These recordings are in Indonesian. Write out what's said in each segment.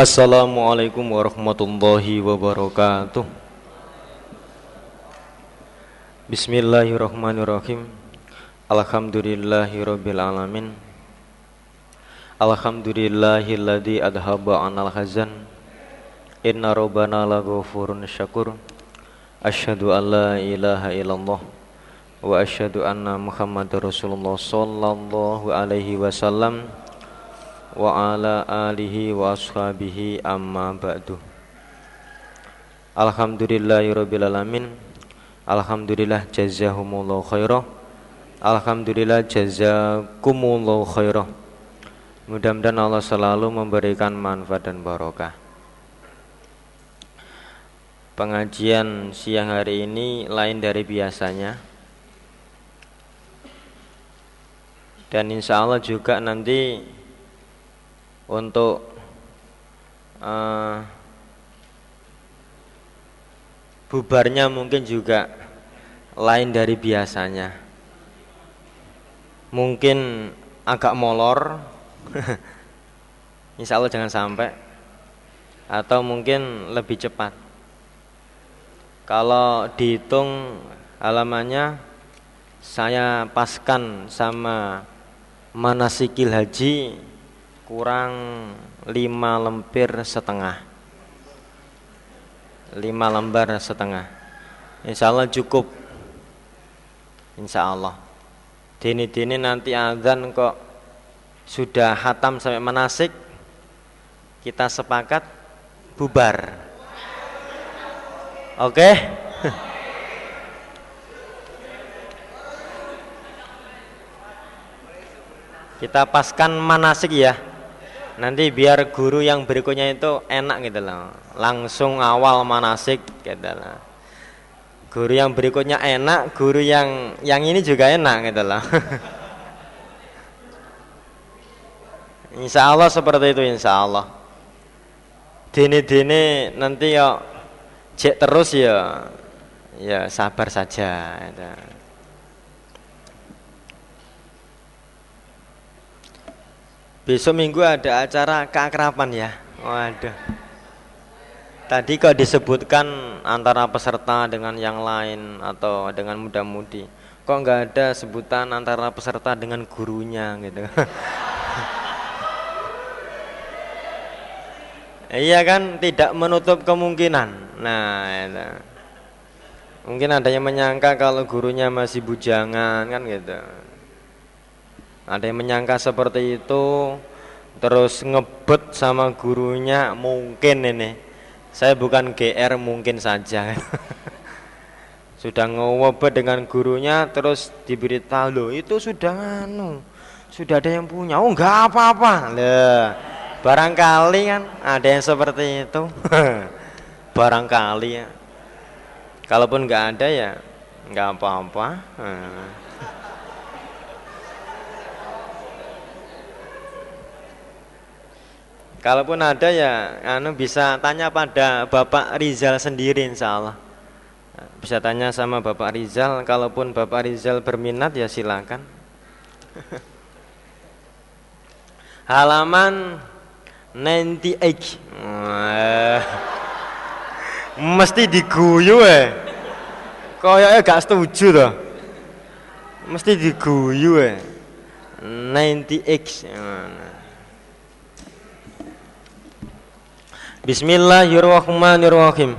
Assalamualaikum warahmatullahi wabarakatuh. Bismillahirrahmanirrahim. Alhamdulillahirabbil alamin. Alhamdulillahilladzi adhaba 'anal hazan. Inna rabbana laghafurun syakur. Asyhadu an la ilaha illallah. Wa asyhadu anna Muhammadar Rasulullah sallallahu alaihi wasallam wa ala alihi wa ashabihi amma ba'du. Alhamdulillahirabbil alamin. Alhamdulillah jazahumullahu khairah. Alhamdulillah jazakumullahu khairah. Mudah-mudahan Allah selalu memberikan manfaat dan barokah. Pengajian siang hari ini lain dari biasanya. Dan insya Allah juga nanti untuk uh, bubarnya mungkin juga lain dari biasanya. Mungkin agak molor, insya Allah jangan sampai, atau mungkin lebih cepat. Kalau dihitung halamannya, saya paskan sama manasikil haji kurang lima lempir setengah. Lima lembar setengah. Insya Allah cukup. Insya Allah. Dini-dini nanti azan kok sudah hatam sampai manasik kita sepakat bubar. Oke? Okay? kita paskan manasik ya nanti biar guru yang berikutnya itu enak gitu loh. Langsung awal manasik gitu loh. Guru yang berikutnya enak guru yang yang ini juga enak gitu loh. Insya Allah seperti itu Insya Allah. Dini-dini nanti ya cek terus ya ya sabar saja gitu. Besok minggu ada acara keakraban ya. Waduh. Tadi kok disebutkan antara peserta dengan yang lain atau dengan muda-mudi. Kok nggak ada sebutan antara peserta dengan gurunya gitu. iya kan tidak menutup kemungkinan. Nah, itu. mungkin ada yang menyangka kalau gurunya masih bujangan kan gitu. Ada yang menyangka seperti itu terus ngebet sama gurunya mungkin ini. Saya bukan GR mungkin saja. sudah ngewebet dengan gurunya terus diberitahu loh itu sudah anu sudah ada yang punya oh enggak apa-apa lah barangkali kan ada yang seperti itu barangkali ya kalaupun enggak ada ya enggak apa-apa nah. Kalaupun ada ya, anu bisa tanya pada Bapak Rizal sendiri insya Allah. Bisa tanya sama Bapak Rizal, kalaupun Bapak Rizal berminat ya silakan. Halaman 98. Mesti diguyu eh. Kayaknya gak setuju tuh. Mesti diguyu eh. 90x. Bismillahirrahmanirrahim.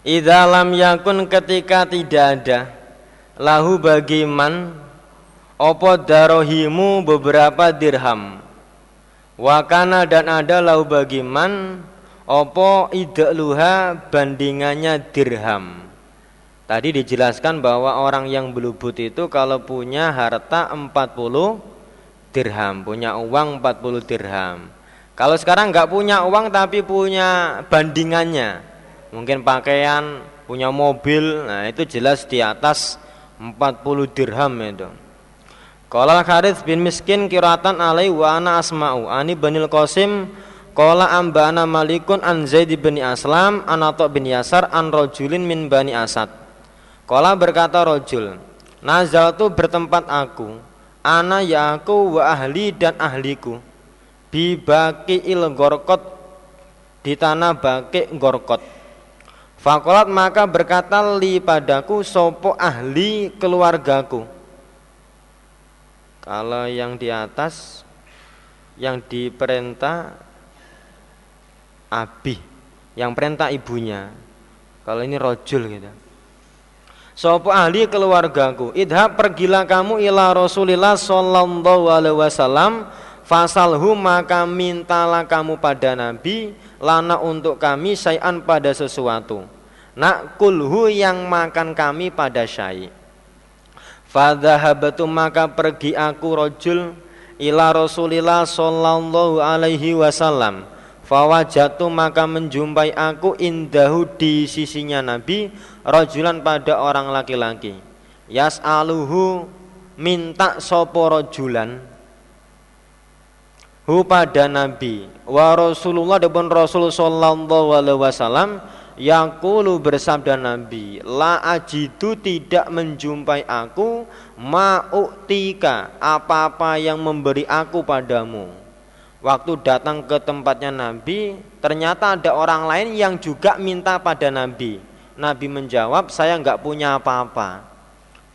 Idza lam yakun ketika tidak ada lahu bagi man opo darohimu beberapa dirham. Wakana dan ada lahu bagi man opo idakluha bandingannya dirham. Tadi dijelaskan bahwa orang yang belubut itu kalau punya harta 40 dirham, punya uang 40 dirham kalau sekarang nggak punya uang tapi punya bandingannya, mungkin pakaian, punya mobil, nah itu jelas di atas 40 dirham itu. Kalau Harith bin Miskin kiratan alai wa ana asma'u. Ani banil Qasim Qala ambana malikun an Zaid bin Aslam an bin Yasar an rojulin min bani Asad. Qala berkata rojul Nazal tu bertempat aku Ana ya aku wa ahli dan ahliku bibaki il gorkot di tanah baki gorkot. Fakolat maka berkata li padaku sopo ahli keluargaku. Kalau yang di atas yang diperintah abi. Yang perintah ibunya. Kalau ini rojul gitu. Sopo ahli keluargaku idhab pergilah kamu ila rasulillah sallallahu alaihi wasallam fasalhu maka mintalah kamu pada nabi lana untuk kami sayan pada sesuatu. Nak kulhu yang makan kami pada syai. Fadhahabatu maka pergi aku rojul ila Rasulillah sallallahu alaihi wasallam. Fawajatu maka menjumpai aku indahu di sisinya Nabi Rajulan pada orang laki-laki. Yas'aluhu minta sopo rojulan Hu pada Nabi Wa Rasulullah dan Rasul sallallahu alaihi wasallam Yaqulu bersabda Nabi, la ajidu tidak menjumpai aku ma'uktika apa-apa yang memberi aku padamu. Waktu datang ke tempatnya Nabi, ternyata ada orang lain yang juga minta pada Nabi. Nabi menjawab, saya enggak punya apa-apa.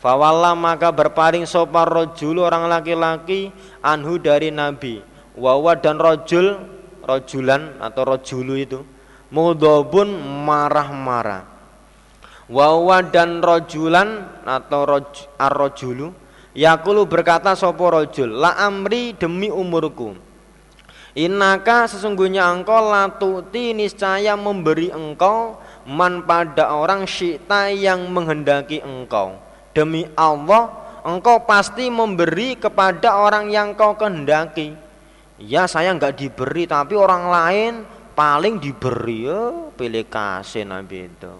Fawalla maka berpaling sopar rojul orang laki-laki anhu dari Nabi. Wawa dan rojul, rojulan atau rojulu itu mudobun marah-marah. Wawa dan rojulan atau roj, arrojulu yakulu berkata sopo rojul? La amri demi umurku. Inaka sesungguhnya engkau latuti niscaya memberi engkau man pada orang syita yang menghendaki engkau. Demi Allah engkau pasti memberi kepada orang yang kau kehendaki ya saya enggak diberi tapi orang lain paling diberi ya pilih kasih Nabi itu.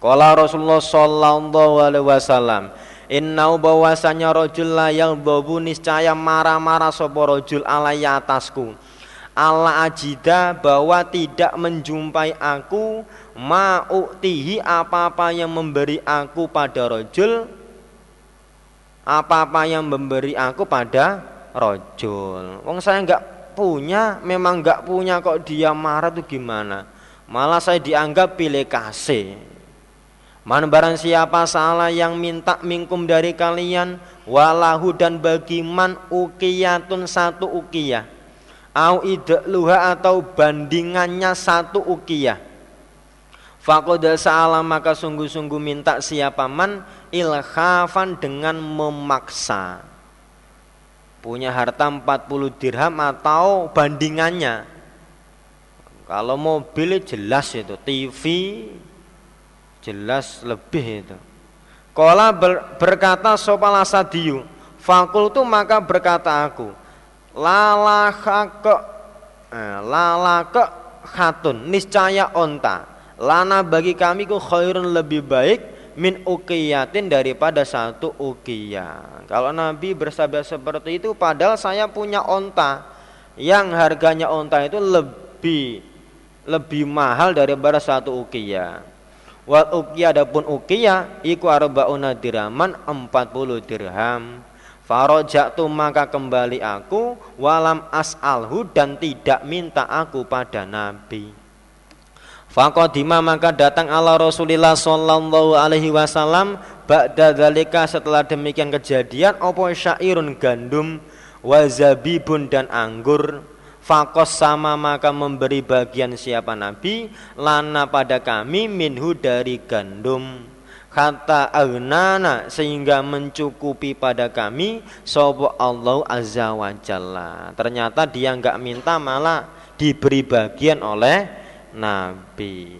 Kala Rasulullah sallallahu alaihi wasallam Innau bahwasanya rojul yang dobu niscaya marah-marah sopo rojul alaya atasku Allah ajida bahwa tidak menjumpai aku ma'uktihi apa-apa yang memberi aku pada rojul apa-apa yang memberi aku pada rojul Wong saya enggak punya memang nggak punya kok dia marah tuh gimana? Malah saya dianggap pilih kasih. Man barang siapa salah yang minta mingkum dari kalian walahu dan bagi man ukiyatun satu ukiyah. Au idluha atau bandingannya satu ukiyah. Fakoda salah maka sungguh-sungguh minta siapa man ilhafan dengan memaksa punya harta 40 dirham atau bandingannya. Kalau mobil jelas itu TV jelas lebih itu. Kola ber, berkata sopala sadiyu Fakultu maka berkata aku Lalaka eh, Lalaka khatun Niscaya onta. Lana bagi kami ku khairun lebih baik min ukiyatin daripada satu ukiyah. Kalau Nabi bersabda seperti itu padahal saya punya onta yang harganya onta itu lebih lebih mahal daripada satu ukiyah. Wal ukiyah adapun ukiyah iku arbauna dirhaman 40 dirham. Farojatu maka kembali aku walam as'alhu dan tidak minta aku pada Nabi. Fakodima maka datang Allah Rasulullah Sallallahu Alaihi Wasallam. Ba'da dalika setelah demikian kejadian Opo syairun gandum Wazabibun dan anggur. Fakos sama maka memberi bagian siapa Nabi? Lana pada kami minhu dari gandum. Kata agnana sehingga mencukupi pada kami Sobo Allah Azza wa Jalla. Ternyata dia nggak minta malah diberi bagian oleh Nabi.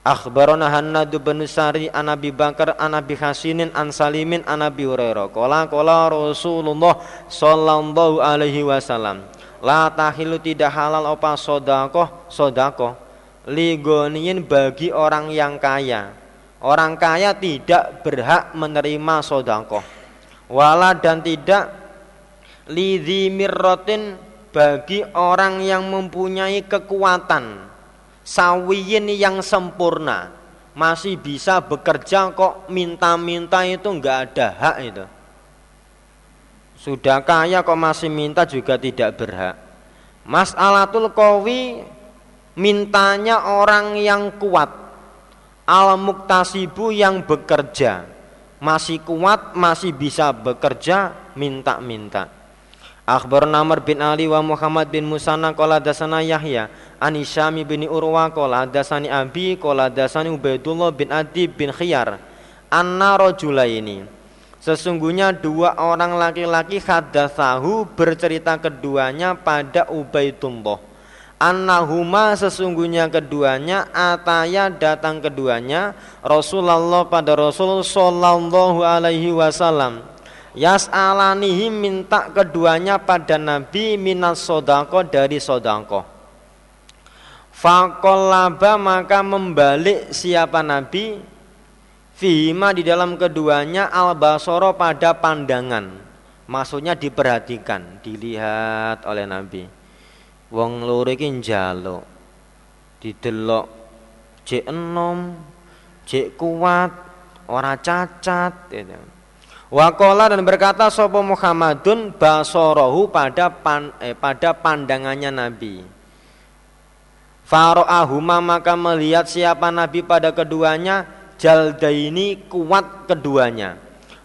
Akhbarona Hannadu bin Sari an Abi Bakar an Abi Hasinin an Salimin an Abi Hurairah. Qala qala Rasulullah sallallahu alaihi wasallam. La tahilu tidak halal apa sodakoh sodakoh ligoniin bagi orang yang kaya. Orang kaya tidak berhak menerima sodakoh. Wala dan tidak lidhi mirrotin bagi orang yang mempunyai kekuatan sawiyin yang sempurna masih bisa bekerja kok minta-minta itu enggak ada hak itu sudah kaya kok masih minta juga tidak berhak Mas'alatul qawi mintanya orang yang kuat. Al muktasibu yang bekerja. Masih kuat, masih bisa bekerja, minta-minta. Akhbar Namar bin Ali wa Muhammad bin Musanna qala dasana Yahya an Isyami bin Urwa qala dasani Abi qala dasani Ubaidullah bin Adi bin Khiyar. Anna rajulaini Sesungguhnya dua orang laki-laki hadatsahu bercerita keduanya pada Ubaidullah. Annahuma sesungguhnya keduanya ataya datang keduanya Rasulullah pada Rasul sallallahu alaihi wasallam Yas'alanihi minta keduanya pada Nabi minas sodako dari sodako. Fakolaba maka membalik siapa Nabi? Fihima di dalam keduanya al-basoro pada pandangan. Maksudnya diperhatikan, dilihat oleh Nabi. Wong luri ki njaluk didelok cek enom, cek kuat, ora cacat gitu. Wakola dan berkata sopo Muhammadun basorohu pada pan, eh, pada pandangannya Nabi. Faro'ahuma maka melihat siapa Nabi pada keduanya jaldaini kuat keduanya.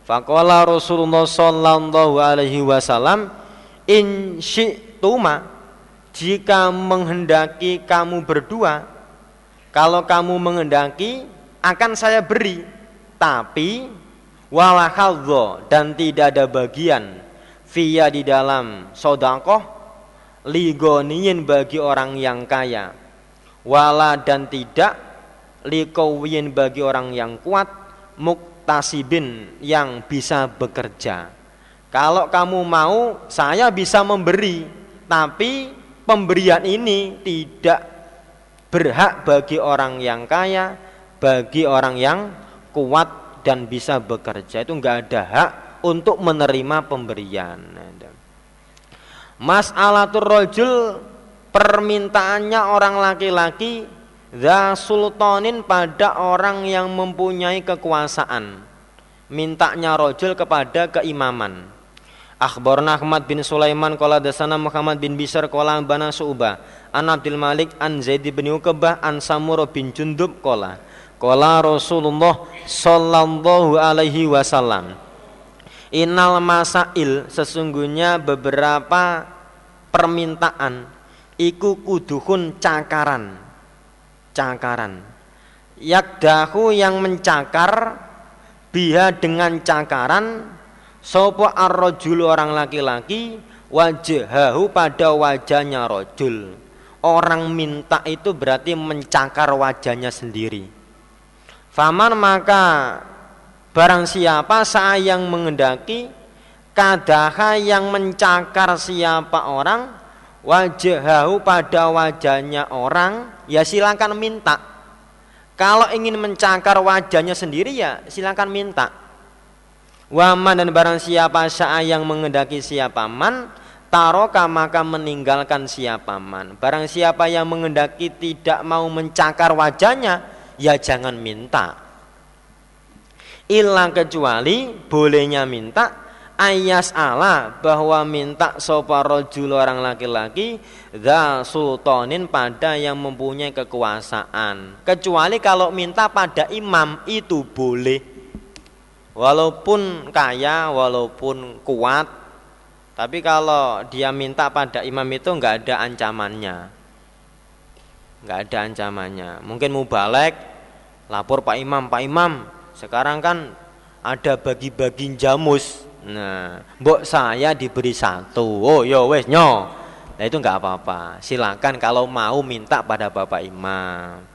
Fakola Rasulullah Sallallahu Alaihi Wasallam in jika menghendaki kamu berdua kalau kamu menghendaki akan saya beri tapi wala dan tidak ada bagian via di dalam sodakoh ligoniyin bagi orang yang kaya. Wala dan tidak likowiyin bagi orang yang kuat muktasibin yang bisa bekerja. Kalau kamu mau saya bisa memberi tapi pemberian ini tidak berhak bagi orang yang kaya bagi orang yang kuat dan bisa bekerja itu enggak ada hak untuk menerima pemberian. Mas'alatul rojul permintaannya orang laki-laki za sultanin pada orang yang mempunyai kekuasaan. Mintanya rojul kepada keimaman. Akhbarna Ahmad bin Sulaiman qala dasana Muhammad bin Bisar qala bana Su'bah an Abdul Malik an Zaid bin Uqbah an Samur bin Jundub qala Qala Rasulullah sallallahu alaihi wasallam Innal masail sesungguhnya beberapa permintaan iku kuduhun cakaran. Cakaran. Yakdahu yang mencakar biha dengan cakaran sopo arrojul orang laki-laki wajahahu pada wajahnya rojul orang minta itu berarti mencakar wajahnya sendiri Faman maka barang siapa saya yang mengendaki kadaha yang mencakar siapa orang wajahahu pada wajahnya orang ya silakan minta. Kalau ingin mencakar wajahnya sendiri ya silakan minta. Waman dan barang siapa saya yang mengendaki siapa man taroka maka meninggalkan siapa man. Barang siapa yang mengendaki tidak mau mencakar wajahnya ya jangan minta. Ilang kecuali bolehnya minta ayas ala bahwa minta sopa rojul orang laki-laki da sultanin pada yang mempunyai kekuasaan. Kecuali kalau minta pada imam itu boleh. Walaupun kaya walaupun kuat tapi kalau dia minta pada imam itu enggak ada ancamannya nggak ada ancamannya. Mungkin mau balik lapor Pak Imam. Pak Imam sekarang kan ada bagi-bagi jamus. Nah mbok saya diberi satu. Oh yo wes nyo. Nah itu nggak apa-apa. Silakan kalau mau minta pada Bapak Imam.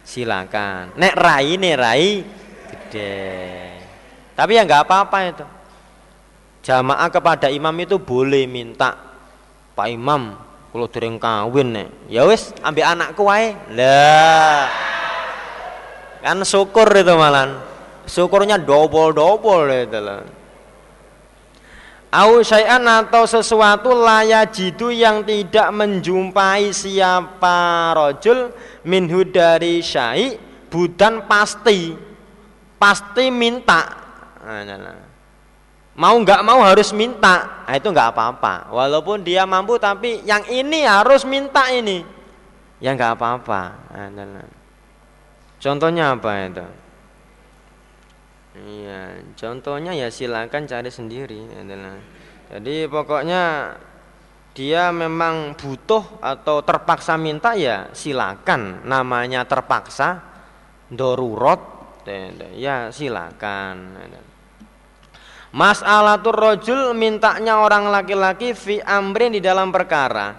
Silakan. Nek rai nek rai gede. Tapi ya nggak apa-apa itu. Jamaah kepada imam itu boleh minta Pak Imam kalau dereng kawin nih ya wis ambil anakku wae. Lah. Kan syukur itu malan. Syukurnya double itu lah. Au syai'an atau sesuatu laya jitu yang tidak menjumpai siapa rojul minhu dari syai budan pasti. Pasti minta. Nah, nah, nah. Mau nggak mau harus minta. Nah, itu nggak apa-apa. Walaupun dia mampu tapi yang ini harus minta ini. Ya nggak apa-apa. Nah, contohnya apa itu? Iya contohnya ya silakan cari sendiri. Adalah jadi pokoknya dia memang butuh atau terpaksa minta ya silakan. Namanya terpaksa dorurot ya silakan Mas'alatul rojul mintanya orang laki-laki fi amrin di dalam perkara.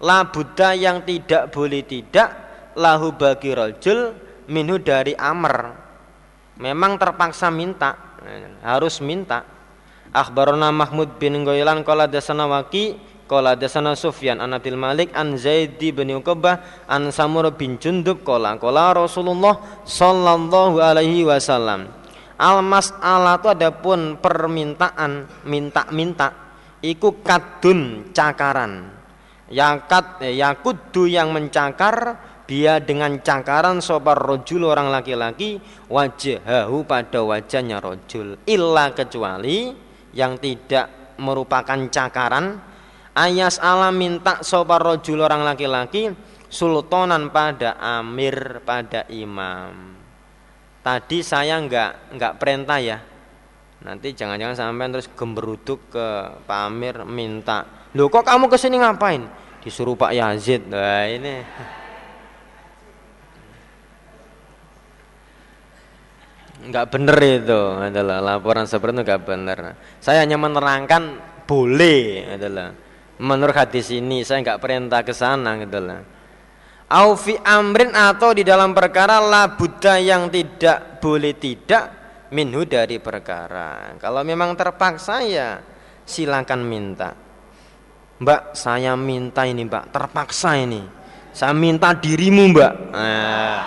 La buddha yang tidak boleh tidak lahu bagi rojul minhu dari amr. Memang terpaksa minta, harus minta. Akhbarona Mahmud bin Goylan qala dasana Waqi qala dasana Sufyan an Abdul Malik an Zaid bin Uqbah an Samur bin Jundub qala qala Rasulullah sallallahu alaihi wasallam Almas ala itu adapun permintaan minta-minta iku kadun cakaran. Yakat eh, yakudu yang mencakar dia dengan cakaran sobar rojul orang laki-laki wajahahu pada wajahnya rojul. Illa kecuali yang tidak merupakan cakaran. Ayas ala minta sobar rojul orang laki-laki sultanan pada amir pada imam tadi saya nggak nggak perintah ya. Nanti jangan-jangan sampai terus gemberuduk ke Pak Amir minta lo kok kamu ke sini ngapain? Disuruh Pak Yazid. Nah ini. Nggak bener itu adalah laporan seperti itu nggak bener. Saya hanya menerangkan boleh adalah. Menurut hadis ini saya nggak perintah ke sana gitu Aufi amrin atau di dalam perkara la buddha yang tidak boleh tidak minhu dari perkara. Kalau memang terpaksa ya silakan minta. Mbak, saya minta ini, Mbak, terpaksa ini. Saya minta dirimu, Mbak. Nah,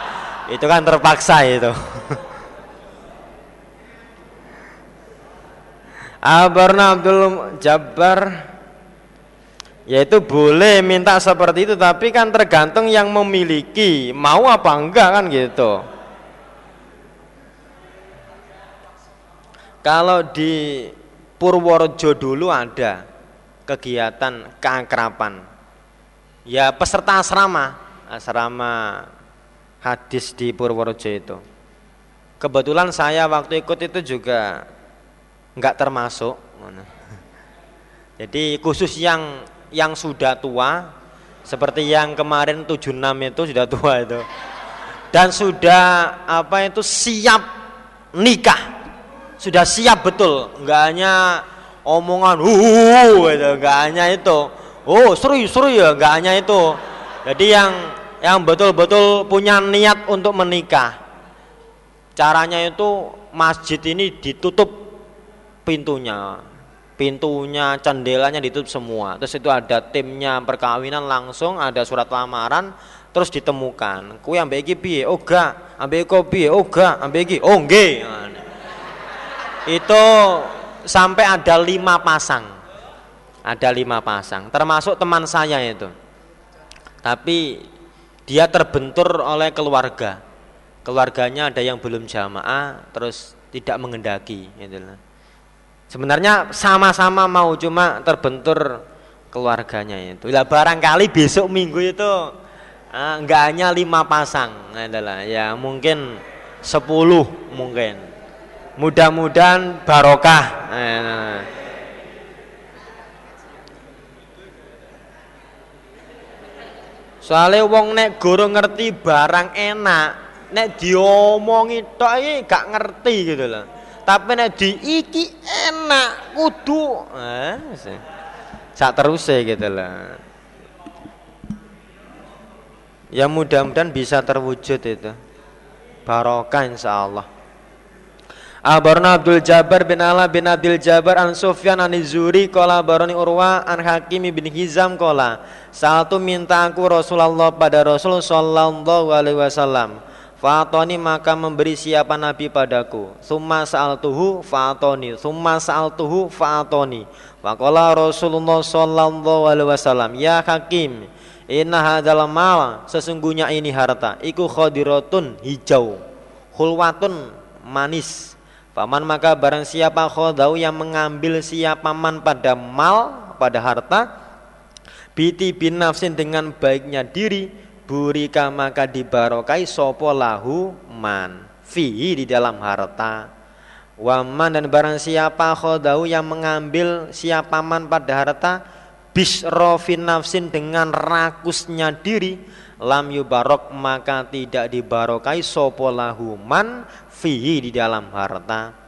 itu kan terpaksa itu. Abarna Abdul Jabbar yaitu boleh minta seperti itu tapi kan tergantung yang memiliki. Mau apa enggak kan gitu. Kalau di Purworejo dulu ada kegiatan keakrapan. Ya peserta asrama. Asrama hadis di Purworejo itu. Kebetulan saya waktu ikut itu juga enggak termasuk. Jadi khusus yang yang sudah tua seperti yang kemarin 76 itu sudah tua itu. Dan sudah apa itu siap nikah. Sudah siap betul nggak hanya omongan uh itu nggak hanya itu. Oh seru seru ya nggak hanya itu. Jadi yang yang betul-betul punya niat untuk menikah caranya itu masjid ini ditutup pintunya pintunya, cendelanya ditutup semua. Terus itu ada timnya perkawinan langsung, ada surat lamaran, terus ditemukan. Kue ambek iki piye? Oh gak, ambek kok piye? Oh gak, ambek iki. Oh. Itu sampai ada lima pasang. Ada lima pasang, termasuk teman saya itu. Tapi dia terbentur oleh keluarga. Keluarganya ada yang belum jamaah, terus tidak mengendaki gitu Sebenarnya sama-sama mau cuma terbentur keluarganya itu. Lah barangkali besok minggu itu uh, enggak hanya lima pasang adalah ya mungkin sepuluh mungkin. Mudah-mudahan barokah. Nah. Soalnya wong nek guru ngerti barang enak, nek diomongi tok gak ngerti gitu loh tapi nek di iki enak kudu. Eh sak terus gitu lah. Ya mudah-mudahan bisa terwujud itu. Barokah insyaallah. Abarna Abdul Jabbar bin Ala bin Abdul Jabbar an Sufyan an Zuri kola baroni Urwa an Hakim bin Hizam kola. Satu minta aku Rasulullah pada Rasul sallallahu alaihi wasallam Fatoni maka memberi siapa Nabi padaku. Summa sa'altuhu fatoni. Summa sa'altuhu fatoni. Faqala Rasulullah sallallahu alaihi wasallam, "Ya Hakim, inna hadzal mal, sesungguhnya ini harta, iku khadiratun hijau, hulwatun manis, Paman maka barang siapa khodau yang mengambil siapa man pada mal, pada harta, biti bin nafsin dengan baiknya diri, burika maka dibarokai sopo lahu man fi di dalam harta. Waman dan barang siapa khodau yang mengambil siapa man pada harta, bisrofin nafsin dengan rakusnya diri, lam yubarok maka tidak dibarokai sopo lahu man fihi di dalam harta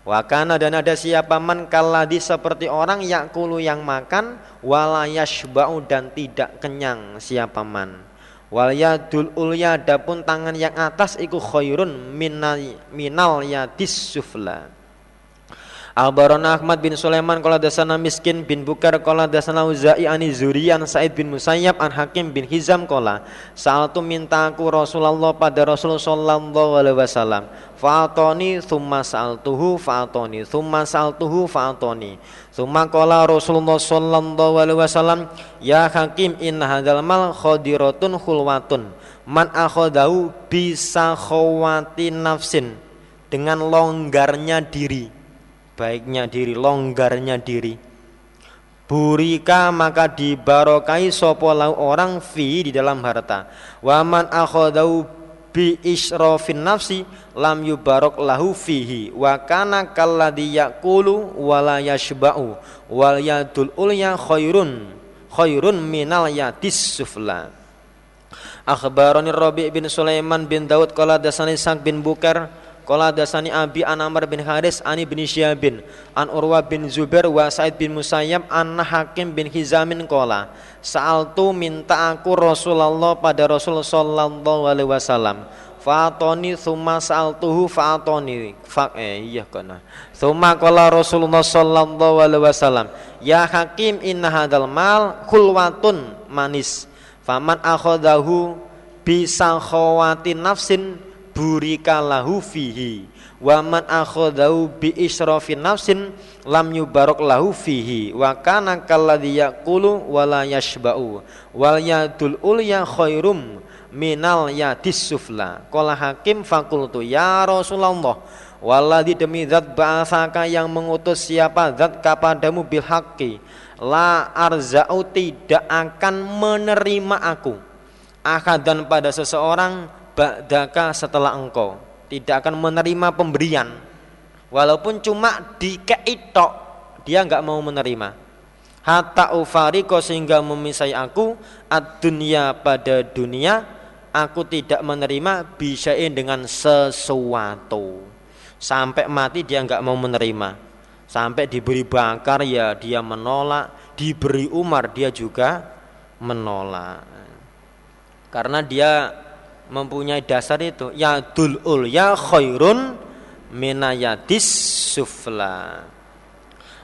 Wakana dan ada siapa man kaladi seperti orang yakulu yang makan wala yashba'u dan tidak kenyang siapa man. Wal yadul ulya adapun tangan yang atas iku khairun minal, minal yadis sufla. Akhbarana Ahmad bin Sulaiman qala dasana Miskin bin Bukar qala dasana Uzai ani Zurian Said bin Musayyab an Hakim bin Hizam qala Sa'altu minta aku Rasulullah pada Rasul sallallahu alaihi wasallam. Fa'atoni thumma sa'altuhu fa'atoni thumma sa'altuhu fa'atoni. Thumma qala Rasulullah sallallahu alaihi wasallam ya Hakim in hadzal mal khadiratun khulwatun. Man akhadahu bisa khawati nafsin dengan longgarnya diri baiknya diri, longgarnya diri. Burika maka dibarokai sopo lau orang fi di dalam harta. Waman akhodau bi isrofin nafsi lam yubarok lahu fihi wa kana kalladhi yakulu wala yashba'u wal yadul ulya khairun khairun minal yadis sufla Akhbarani Rabi' bin Sulaiman bin Daud qala dasani Sak bin Bukar Qala dasani Abi an Amr bin Haris ani bin Syabin an Urwa bin Zubair wa Said bin Musayyab an Hakim bin Hizamin qala Sa'altu minta aku Rasulullah pada Rasul sallallahu alaihi wasallam. Fa'atoni thumma sa'altuhu fa'atoni. Fa eh iya kana Thumma qala Rasulullah sallallahu alaihi wasallam Ya Hakim inna hadal mal khulwatun manis. Faman akhadahu bisa khawatin nafsin burika lahu fihi wa man akhadahu bi israfin nafsin lam yubarak lahu fihi wa kana kalladhi yaqulu wa la yashba'u wal yadul ulya khairum minal yadis sufla. Qala hakim fakultu ya rasulullah waladhi demi zat ba'asaka yang mengutus siapa zat kepadamu bil haqqi la arza'u tidak akan menerima aku. Akadan pada seseorang ba'daka setelah engkau. Tidak akan menerima pemberian. Walaupun cuma dikeitok dia nggak mau menerima. Hatta ufariko sehingga memisai aku ad dunia pada dunia aku tidak menerima bisain dengan sesuatu. Sampai mati dia nggak mau menerima. Sampai diberi bakar ya dia menolak. Diberi umar dia juga menolak. Karena dia mempunyai dasar itu ya dul ya khairun minayadis sufla.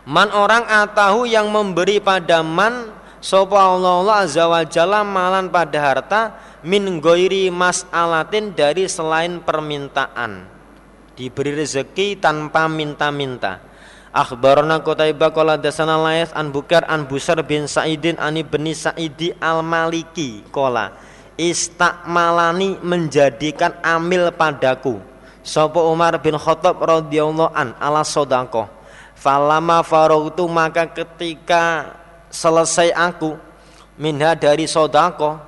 Man orang atahu yang memberi pada man sapa Allah azza wa jalla malan pada harta min goiri mas'alatin dari selain permintaan. Diberi rezeki tanpa minta-minta. Akhbarana Qutaibah qala dasana Layth an Bukar an Busar bin Sa'idin ani bani Sa'idi al-Maliki qala istakmalani menjadikan amil padaku. Sopo Umar bin Khattab radhiyallahu an ala sodako. Falama farautu maka ketika selesai aku minha dari sodako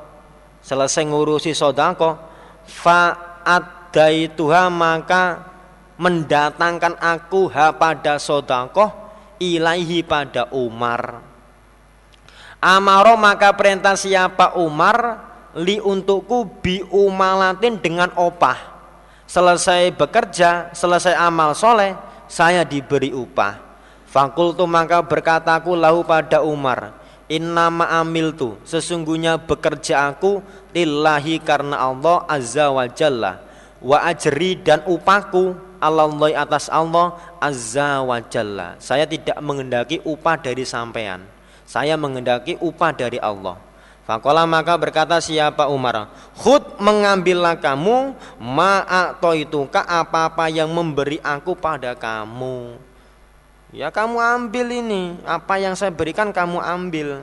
selesai ngurusi sodako faat daituha maka mendatangkan aku ha pada sodako ilaihi pada Umar. Amaro maka perintah siapa Umar li untukku bi umalatin dengan opah. Selesai bekerja selesai amal soleh saya diberi upah. Fakultu maka berkataku lahu pada Umar Inna tu sesungguhnya bekerja aku lillahi karena Allah azza wa jalla wa ajri dan upahku Allah atas Allah azza wa jalla. Saya tidak mengendaki upah dari sampean saya mengendaki upah dari Allah Fakola maka berkata siapa Umar? Khud mengambillah kamu. Ma'akto itu apa-apa yang memberi aku pada kamu. Ya kamu ambil ini. Apa yang saya berikan kamu ambil.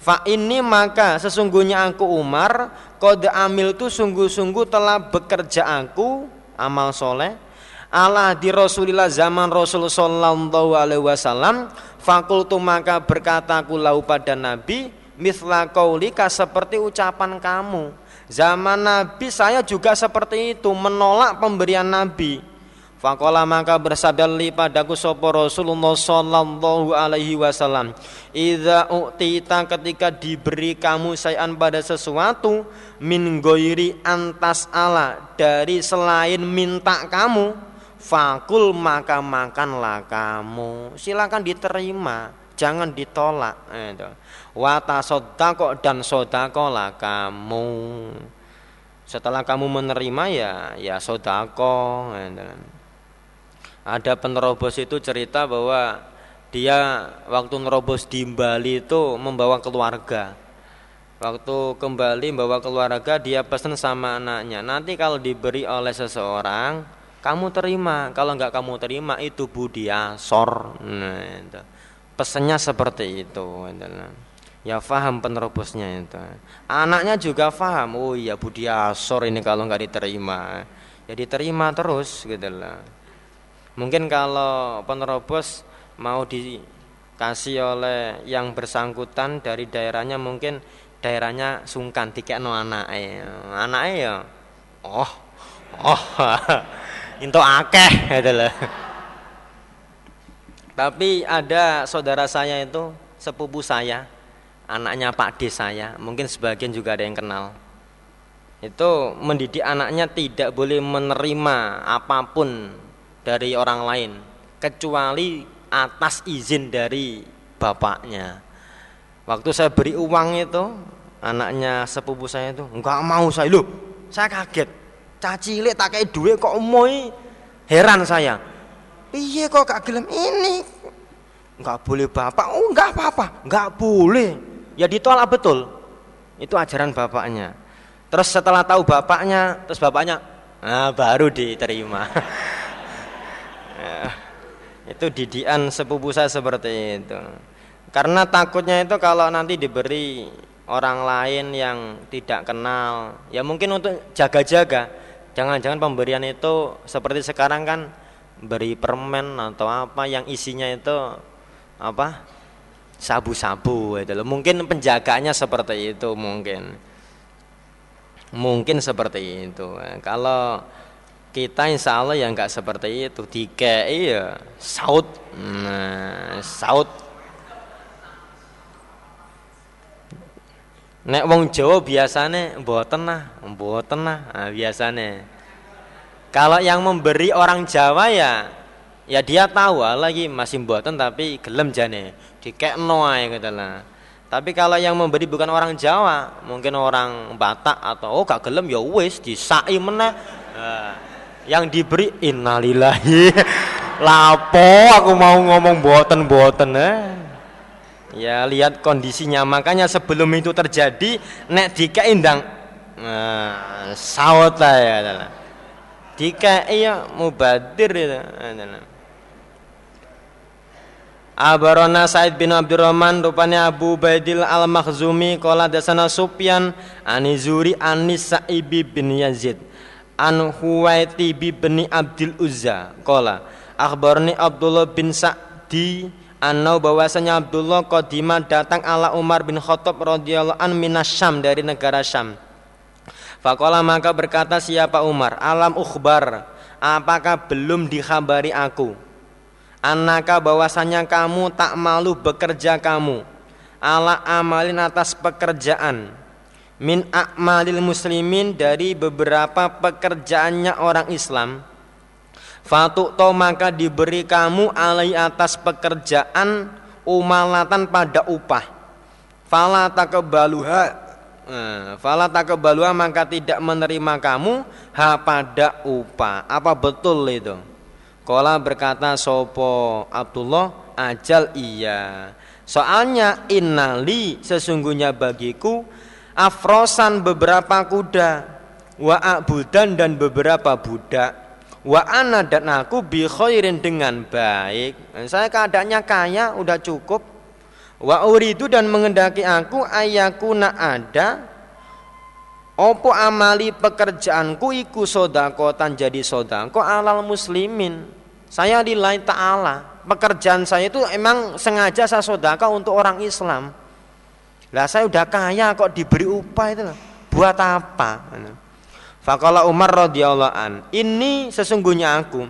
Fa ini maka sesungguhnya aku Umar Kode amil itu sungguh-sungguh telah bekerja aku Amal soleh Allah di Rasulillah zaman Rasul sallallahu alaihi wasallam. Fakultu maka berkataku lau pada Nabi misla kaulika seperti ucapan kamu. Zaman Nabi saya juga seperti itu menolak pemberian Nabi. Fakola maka bersabda li padaku sopo Rasulullah sallallahu alaihi wasallam Iza u'tita ketika diberi kamu sayan pada sesuatu Min goiri antas ala Dari selain minta kamu Fakul maka makanlah kamu Silakan diterima Jangan ditolak Wata sodako dan sodakolah kamu Setelah kamu menerima ya Ya sodako ada penerobos itu cerita bahwa dia waktu nerobos di Bali itu membawa keluarga. Waktu kembali membawa keluarga dia pesan sama anaknya. Nanti kalau diberi oleh seseorang, kamu terima. Kalau nggak kamu terima itu budi asor. Nah, itu. Pesannya seperti itu. Ya faham penerobosnya itu. Anaknya juga faham. Oh iya budi asor ini kalau nggak diterima. Ya diterima terus gitu lah. Mungkin kalau penerobos mau dikasih oleh yang bersangkutan dari daerahnya mungkin daerahnya sungkan no anak anak ya oh oh itu akeh gitu loh tapi ada saudara saya itu sepupu saya anaknya Pak D saya mungkin sebagian juga ada yang kenal itu mendidik anaknya tidak boleh menerima apa pun dari orang lain kecuali atas izin dari bapaknya. Waktu saya beri uang itu, anaknya sepupu saya itu enggak mau saya loh. Saya kaget. Caci cilik tak kayak duit kok moy heran saya. Iya kok gak gelem ini? Enggak boleh bapak. Oh enggak apa-apa, enggak boleh. Ya ditolak betul. Itu ajaran bapaknya. Terus setelah tahu bapaknya, terus bapaknya, nah baru diterima. ya, itu didian sepupu saya seperti itu karena takutnya itu kalau nanti diberi orang lain yang tidak kenal ya mungkin untuk jaga-jaga jangan-jangan pemberian itu seperti sekarang kan beri permen atau apa yang isinya itu apa sabu-sabu itu loh. Mungkin penjaganya seperti itu mungkin. Mungkin seperti itu. Kalau kita insya Allah yang nggak seperti itu. Dikei ya saut nah, saut nek wong Jawa biasanya mboten lah mboten lah. Nah, biasanya kalau yang memberi orang Jawa ya ya dia tahu ah, lagi masih mboten tapi gelem jane dikekno ae gitu lah. Tapi kalau yang memberi bukan orang Jawa mungkin orang Batak atau oh gak gelem ya wis disai meneh. Nah, yang diberi innalillahi lapo aku mau ngomong boten-boten eh. ya lihat kondisinya. Makanya sebelum itu terjadi nek dika indang nah, sawat lah ya dika iya mubadir itu Abarona Said bin Abdurrahman rupanya Abu Baidil Al-Makhzumi Kola dasana Sufyan Anizuri Anis Sa'ibi bin Yazid an Huwaiti bin Abdul Uzza qala akhbarni Abdullah bin Sa'di Anau bahwasanya Abdullah qadima datang ala Umar bin Khattab radhiyallahu an minas Syam dari negara Syam. Fakola maka berkata siapa Umar, alam ukhbar, apakah belum dikhabari aku? Anaka bahwasanya kamu tak malu bekerja kamu. Ala amalin atas pekerjaan. Min akmalil muslimin dari beberapa pekerjaannya orang Islam. To maka diberi kamu alai atas pekerjaan umalatan pada upah. Fala takebaluha eh, fala takebaluha maka tidak menerima kamu ha pada upah. Apa betul itu Kola berkata sopo Abdullah? Ajal iya. Soalnya innali sesungguhnya bagiku afrosan beberapa kuda wa abudan dan beberapa budak wa ana dan aku bi khairin dengan baik. Saya keadaannya kaya udah cukup. Wa uridu dan mengendaki aku ayakuna ada Opo amali pekerjaanku iku sodakotan jadi sodako alal muslimin. Saya lillahi ta'ala. Pekerjaan saya itu emang sengaja saya sodaka untuk orang Islam. Lah saya udah kaya kok diberi upah itu Buat apa? Fakala Umar radhiyallahu an, ini sesungguhnya aku.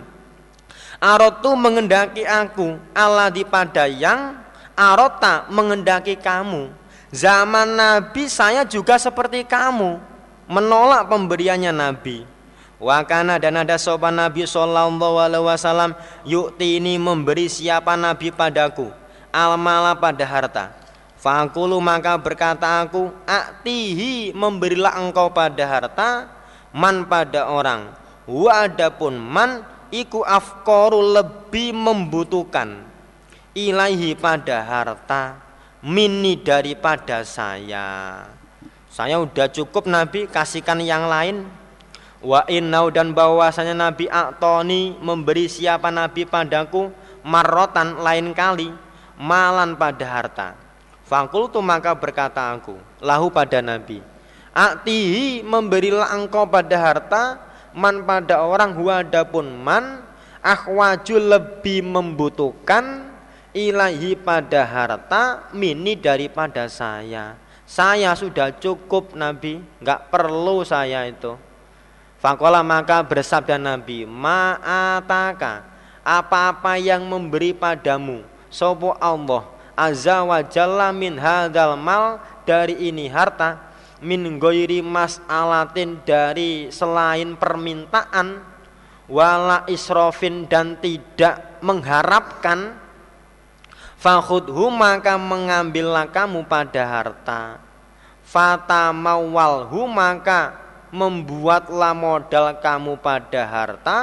Arotu mengendaki aku, Allah di pada yang arota mengendaki kamu. Zaman Nabi saya juga seperti kamu, menolak pemberiannya Nabi. Wakana dan ada sopan Nabi Sallallahu Alaihi Wasallam yukti ini memberi siapa Nabi padaku? Almala pada harta. Fakulu maka berkata aku Aktihi memberilah engkau pada harta Man pada orang. Wa adapun man Iku afkoru lebih membutuhkan. Ilahi pada harta Mini daripada saya Saya udah cukup Nabi Kasihkan yang lain Wa innau dan bahwasanya Nabi Aktoni Memberi siapa Nabi padaku Marotan lain kali Malan pada harta Fakultu maka berkata aku lahu pada Nabi. Aktihi memberilah engkau pada harta man pada orang huwa adapun man akhwaju lebih membutuhkan ilahi pada harta mini daripada saya. Saya sudah cukup Nabi, nggak perlu saya itu. Fakola maka bersabda Nabi, ma'ataka apa-apa yang memberi padamu, sopo Allah azza wa jalla min hadal mal dari ini harta min goiri alatin dari selain permintaan wala isrofin dan tidak mengharapkan fakhudhu maka mengambillah kamu pada harta fata mawalhu maka membuatlah modal kamu pada harta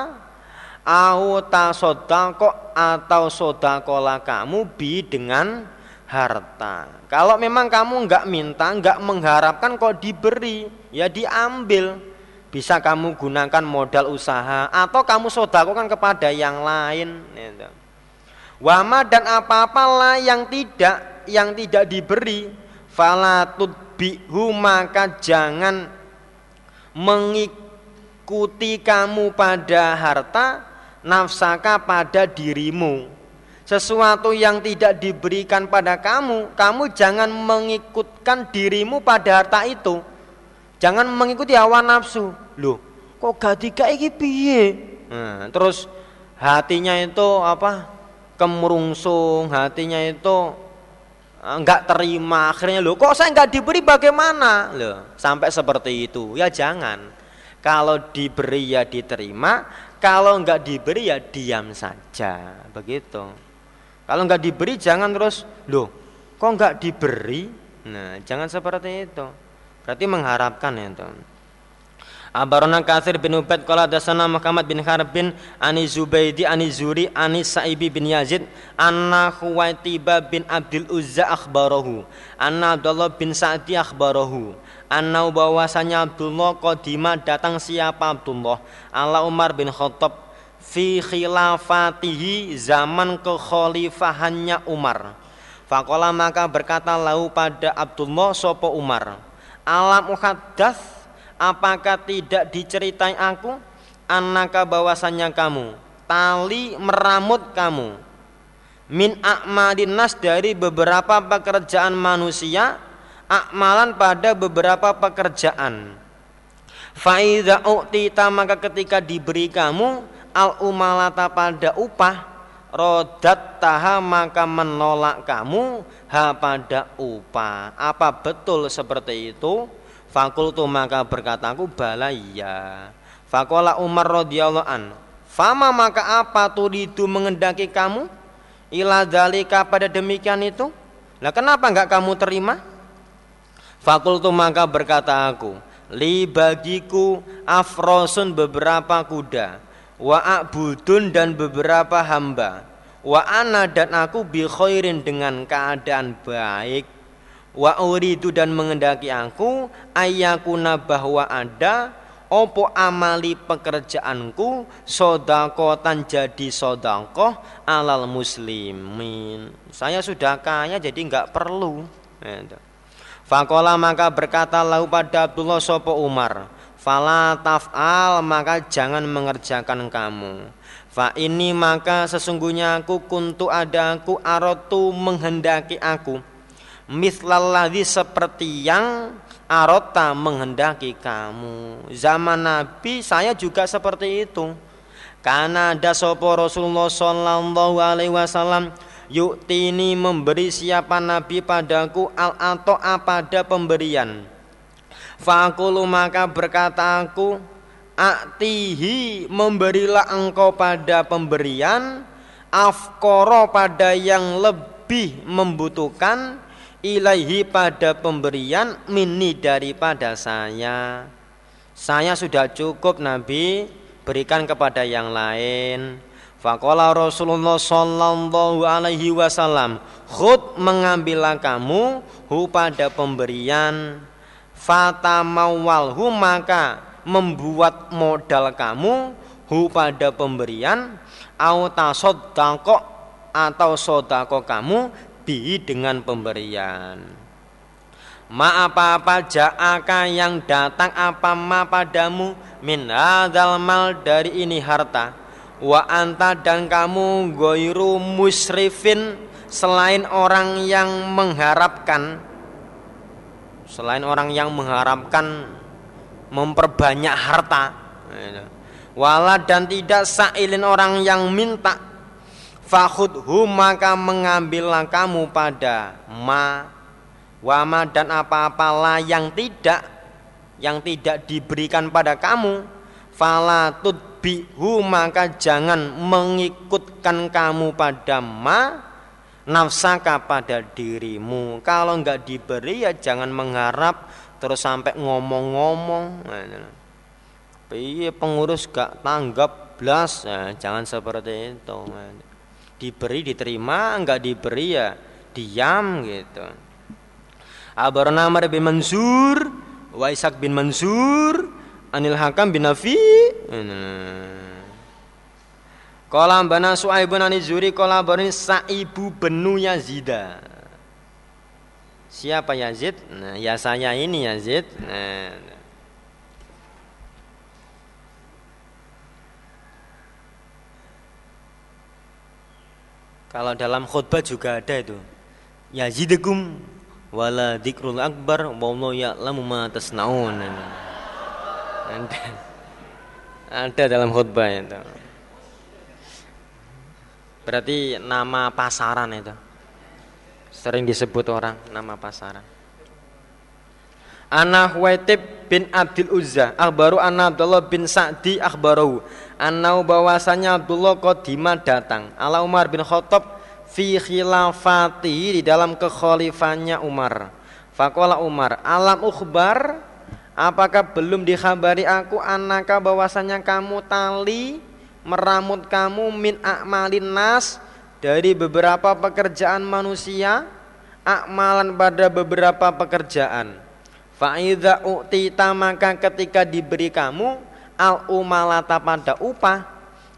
au tasodako atau sodakola kamu bi dengan harta. Kalau memang kamu nggak minta, nggak mengharapkan kok diberi, ya diambil. Bisa kamu gunakan modal usaha atau kamu sodakokan kepada yang lain. Gitu. Wama dan apa-apalah yang tidak yang tidak diberi, falatut bihu maka jangan mengikuti kamu pada harta nafsaka pada dirimu. Sesuatu yang tidak diberikan pada kamu kamu jangan mengikutkan dirimu pada harta itu. Jangan mengikuti hawa nafsu. Loh kok gak dikai piye? Nah, terus hatinya itu apa kemurungsung hatinya itu enggak ah, terima akhirnya loh kok saya enggak diberi bagaimana loh sampai seperti itu ya jangan kalau diberi ya diterima kalau enggak diberi ya diam saja, begitu. Kalau enggak diberi jangan terus, loh, kok enggak diberi? Nah, jangan seperti itu. Berarti mengharapkan ya, itu. Abarona Kathir bin Ubaid qala dasana Muhammad bin Harb bin Ani Zubaidi Ani Zuri Ani Sa'ibi bin Yazid anna Khuwaitiba bin Abdul Uzza akhbarahu anna Abdullah bin Sa'di akhbarahu Anau bahwasanya Abdullah Qadima datang siapa Abdullah ala Umar bin Khattab fi khilafatihi zaman kekhalifahannya Umar. Fakola maka berkata lau pada Abdullah sopo Umar. Alam uhaddas apakah tidak diceritai aku anaka bahwasanya kamu tali meramut kamu min akmadin nas dari beberapa pekerjaan manusia akmalan pada beberapa pekerjaan. Faida uktita maka ketika diberi kamu al umalata pada upah rodat taha maka menolak kamu ha pada upah. Apa betul seperti itu? Fakultu maka berkataku bala iya. Fakola Umar radhiyallahu an. Fama maka apa turidu mengendaki kamu? Ila dalika pada demikian itu? Lah kenapa enggak kamu terima? Fakultu maka berkata aku, li bagiku afrosun beberapa kuda, wa abudun dan beberapa hamba, wa ana dan aku bi khairin dengan keadaan baik, wa uridu dan mengendaki aku ayakuna bahwa ada opo amali pekerjaanku sodakotan jadi sodakoh alal muslimin. Saya sudah kaya jadi nggak perlu. Ya, Fakola maka berkata lau pada Abdullah sopo Umar Fala taf'al maka jangan mengerjakan kamu. Fa ini maka sesungguhnya aku kuntu ada aku arotu menghendaki aku Mislalladhi seperti yang arota menghendaki kamu Zaman Nabi saya juga seperti itu Karena ada sopo Rasulullah Sallallahu Alaihi Wasallam Yuktini memberi siapa Nabi padaku al atau pada pemberian. Fakulu maka berkata aku Aktihi memberilah engkau pada pemberian Afkoro pada yang lebih membutuhkan Ilaihi pada pemberian Mini daripada saya. Saya sudah cukup Nabi. Berikan kepada yang lain. Fakola Rasulullah Sallallahu Alaihi Wasallam Khud mengambillah kamu hu pada pemberian. Fata mawalhu maka membuat modal kamu hu pada pemberian. Auta sodako atau sodako kamu bi dengan pemberian. Ma apa-apa ja'aka yang datang apa ma padamu min hadzal mal dari ini harta. Wa anta dan kamu goiru musrifin selain orang yang mengharapkan selain orang yang mengharapkan memperbanyak harta. Wala dan tidak sailin orang yang minta fakhudhu maka mengambillah kamu pada ma wama dan apa-apalah yang tidak yang tidak diberikan pada kamu. Falatut bihu maka jangan mengikutkan kamu pada ma nafsaka pada dirimu. Kalau enggak diberi ya jangan mengharap terus sampai ngomong-ngomong. Pengurus gak tanggap blas? Ya, jangan seperti itu diberi diterima enggak diberi ya diam gitu Abarna Amr bin Mansur wa bin Mansur Anil Hakam bin Nafi Kala bana Su'aibun ani Zuri Kala barin Sa'ibu benu Yazida Siapa Yazid? Nah, ya saya ini Yazid nah. Kalau dalam khutbah juga ada itu Yazidakum wala dzikrul akbar wallahu ya'lamu ma tasnaun. Ada, ada dalam khutbah itu. Berarti nama pasaran itu. Sering disebut orang nama pasaran. Ana Huwaitib bin Abdul Uzza akhbaru anna Abdullah bin Sa'di akhbaru annau bahwasanya Abdullah Qadima datang. Ala Umar bin Khattab fi khilafati di dalam kekhalifannya Umar. Faqala Umar, alam ukhbar? Apakah belum dikhabari aku? Anaka bahwasanya kamu tali meramut kamu min akmalin nas dari beberapa pekerjaan manusia? Akmalan pada beberapa pekerjaan. Fa'idha u'tita maka ketika diberi kamu al umalata pada upah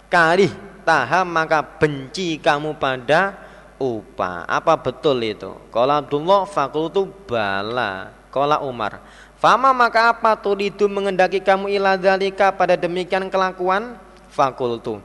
kali taham maka benci kamu pada upah. Apa betul itu? Kala Abdullah fakultu bala. Kala Umar Fama maka apa itu mengendaki kamu ila dalika pada demikian kelakuan? Fakultu.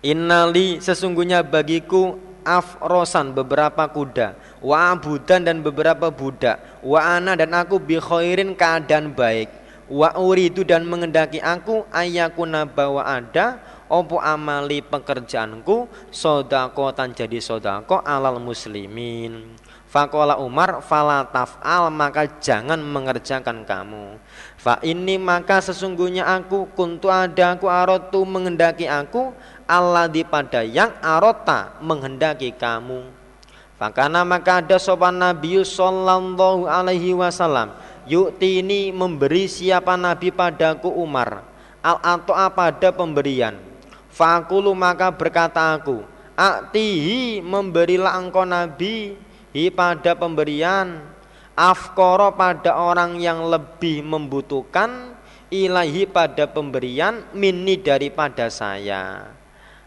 Innali sesungguhnya bagiku afrosan beberapa kuda, wa abudan dan beberapa budak, wa ana dan aku bi khairin keadaan baik, wa uridu dan mengendaki aku ayakuna bahwa ada opo amali pekerjaanku sodakotan jadi sodako alal muslimin Fakola Umar fala taf'al maka jangan mengerjakan kamu. Fa ini maka sesungguhnya aku kuntu ada aku arotu menghendaki aku Allah di pada yang arota menghendaki kamu. Fakana maka ada sopan Nabi Sallallahu Alaihi Wasallam ini memberi siapa Nabi padaku Umar. Al atau pada pemberian. Fakulu maka berkata aku, Aktihi memberilah engkau Nabi hi pada pemberian. Afkoro pada orang yang lebih membutuhkan ilahi pada pemberian mini daripada saya.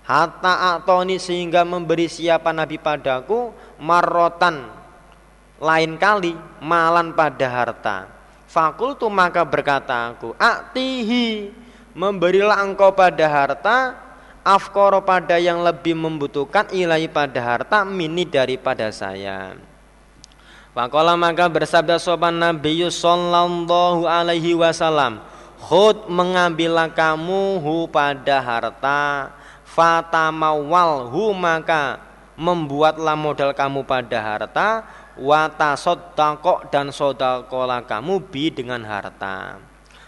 Hatta atoni sehingga memberi siapa nabi padaku marotan lain kali malan pada harta. Fakultu maka berkata aku, aktihi memberilah engkau pada harta afkoro pada yang lebih membutuhkan ilahi pada harta mini daripada saya. Fakola maka bersabda sopan Nabi Sallallahu Alaihi Wasallam, Khud mengambillah kamu hu pada harta, fatamawal hu maka membuatlah modal kamu pada harta, wata sodakok dan sodakola kamu bi dengan harta.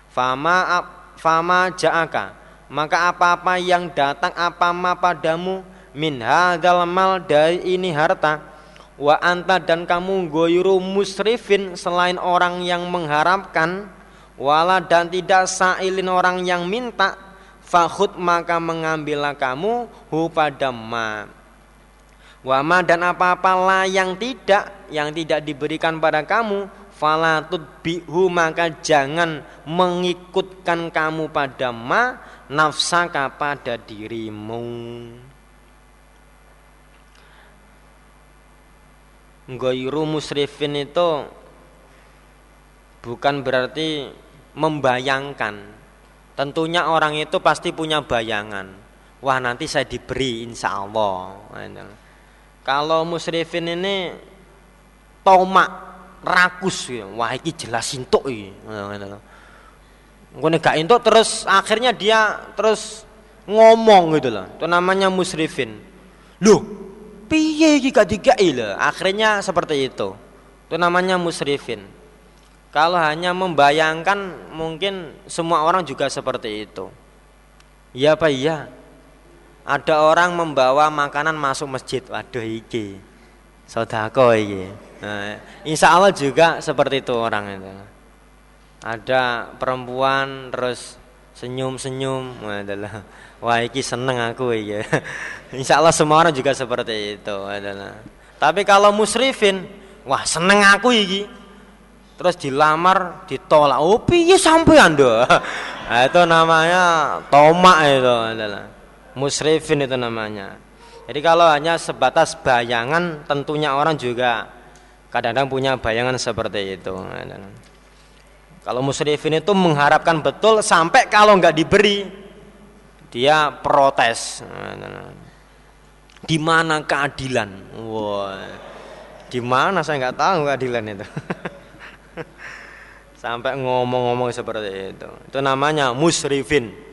Fama fama jaaka. Maka apa-apa yang datang apa ma padamu min hadzal mal dari ini harta. Wa anta dan kamu goyuru musrifin selain orang yang mengharapkan wala dan tidak sailin orang yang minta fakhud maka mengambillah kamu hu pada ma wama dan apa-apa lah yang tidak yang tidak diberikan pada kamu falatut bihu maka jangan mengikutkan kamu pada ma nafsaka pada dirimu Goyru musrifin itu bukan berarti membayangkan. Tentunya orang itu pasti punya bayangan. Wah nanti saya diberi insya Allah. Kalau musrifin ini tomak rakus ya. Wah ini jelas intuk Gue gak intuk terus akhirnya dia terus ngomong gitu loh. Itu namanya musrifin. Loh, piye iki gak dikai akhirnya seperti itu. Itu namanya musrifin. Kalau hanya membayangkan mungkin semua orang juga seperti itu. Iya apa iya ada orang membawa makanan masuk masjid. Waduh iki. Sodako iki. Nah, insya Allah juga seperti itu orang itu. Ada perempuan terus senyum-senyum. Adalah wah iki seneng aku ya insya Allah semua orang juga seperti itu. Adalah tapi kalau musrifin wah seneng aku iki. Terus dilamar ditolak. Oh piye sampean anda nah, itu namanya tomak itu. Adalah musrifin itu namanya. Jadi kalau hanya sebatas bayangan tentunya orang juga kadang-kadang punya bayangan seperti itu. Kalau musrifin itu mengharapkan betul sampai kalau nggak diberi dia protes. Di mana keadilan? Wah di mana? Saya nggak tahu keadilan itu. Sampai ngomong-ngomong seperti itu. Itu namanya musrifin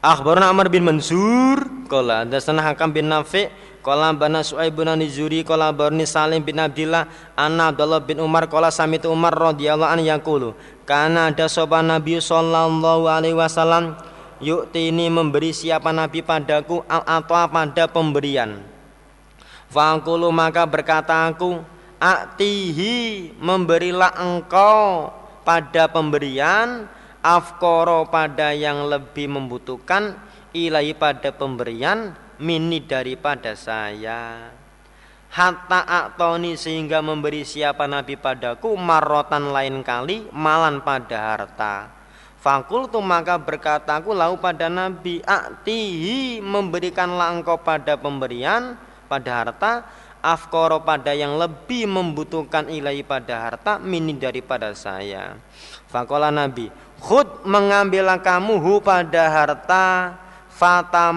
Akhbaruna Amr bin Mansur Kala Dasana Hakam bin Nafi Kala bana Su'aib bin Nizuri Kala barni Salim bin Abdillah Anna Abdullah bin Umar Kala Samitu Umar radhiyallahu an yakulu Karena ada sopan Nabi sallallahu alaihi wasallam Yuk ini memberi siapa Nabi padaku al atwa pada pemberian. Fakulu maka berkata aku, Aktihi memberilah engkau pada pemberian, afkoro pada yang lebih membutuhkan, ilahi pada pemberian, mini daripada saya. Hatta aktoni sehingga memberi siapa Nabi padaku marotan lain kali malan pada harta. Fakultu maka berkataku lau pada Nabi Aktihi memberikanlah engkau pada pemberian Pada harta. Afkoro pada yang lebih membutuhkan ilahi pada harta Mini daripada saya. Fakola Nabi Khud mengambillah kamu hu pada harta Fata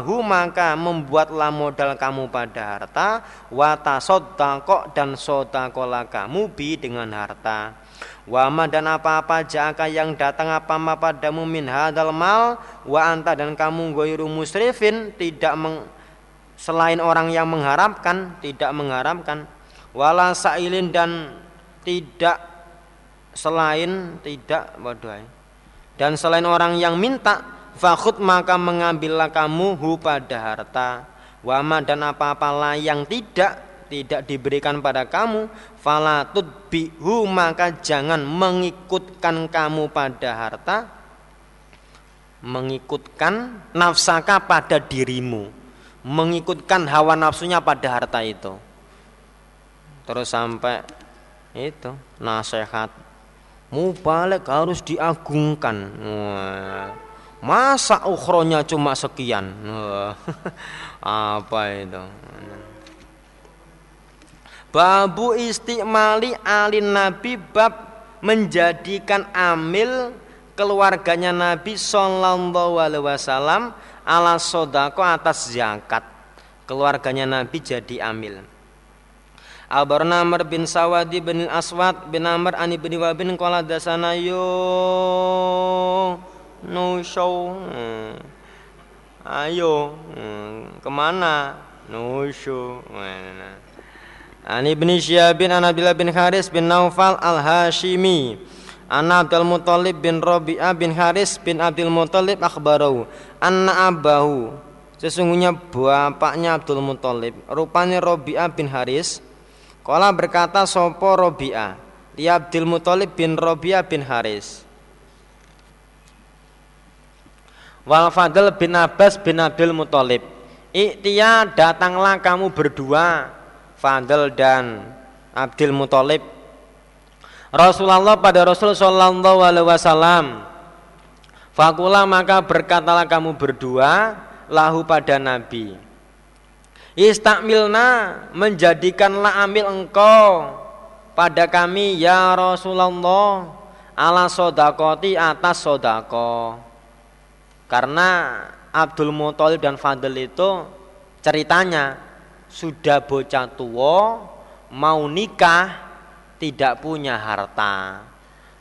hu maka membuatlah modal kamu pada harta Wata sodakok dan sodakola kamu bi dengan harta. Wama dan apa-apa jaka yang datang apa apa padamu min hadal mal wa anta dan kamu goyru musrifin tidak meng, selain orang yang mengharapkan tidak mengharapkan. Wala sailin dan tidak selain tidak waduh dan selain orang yang minta fakhud maka mengambillah kamu hu pada harta. Wama dan apa-apa yang tidak tidak diberikan pada kamu falatut bihu maka jangan mengikutkan kamu pada harta. Mengikutkan nafsaka pada dirimu. Mengikutkan hawa nafsunya pada harta itu. Terus sampai itu nasihat mubalik harus diagungkan. Masa ukhronya cuma sekian? Apa itu? Babu istimali alin Nabi bab menjadikan amil keluarganya Nabi Sallallahu Alaihi Wasallam ala sodako atas zakat. Keluarganya Nabi jadi amil. Abar Namr bin Sawadi bin Aswad bin Amr ani bin Wabin qala dasana yo nusyo hmm. ayo hmm. ke mana nusyo mana Ani bin Syihab bin Anabil bin Haris bin Naufal al-Hashimi An Abdul Muthalib bin Rabi'ah bin Haris bin Abdul Muthalib akhbarau anna abahu sesungguhnya bapaknya Abdul Muthalib rupanya Rabi'ah bin Haris kala berkata sopo Rabi'ah li Abdul Muthalib bin Rabi'ah bin Haris. Wal Fadl bin Abbas bin Abdul Muthalib Iktia datanglah kamu berdua Fadl dan Abdul Muthalib. Rasulullah pada Rasul Shallallahu Alaihi Wasallam Fakula maka berkatalah kamu berdua lahu pada Nabi Istakmilna menjadikanlah ambil engkau pada kami ya Rasulullah ala sodakoti atas sodako. Karena Abdul Muthalib dan Fadl itu ceritanya sudah bocah tua mau nikah tidak punya harta.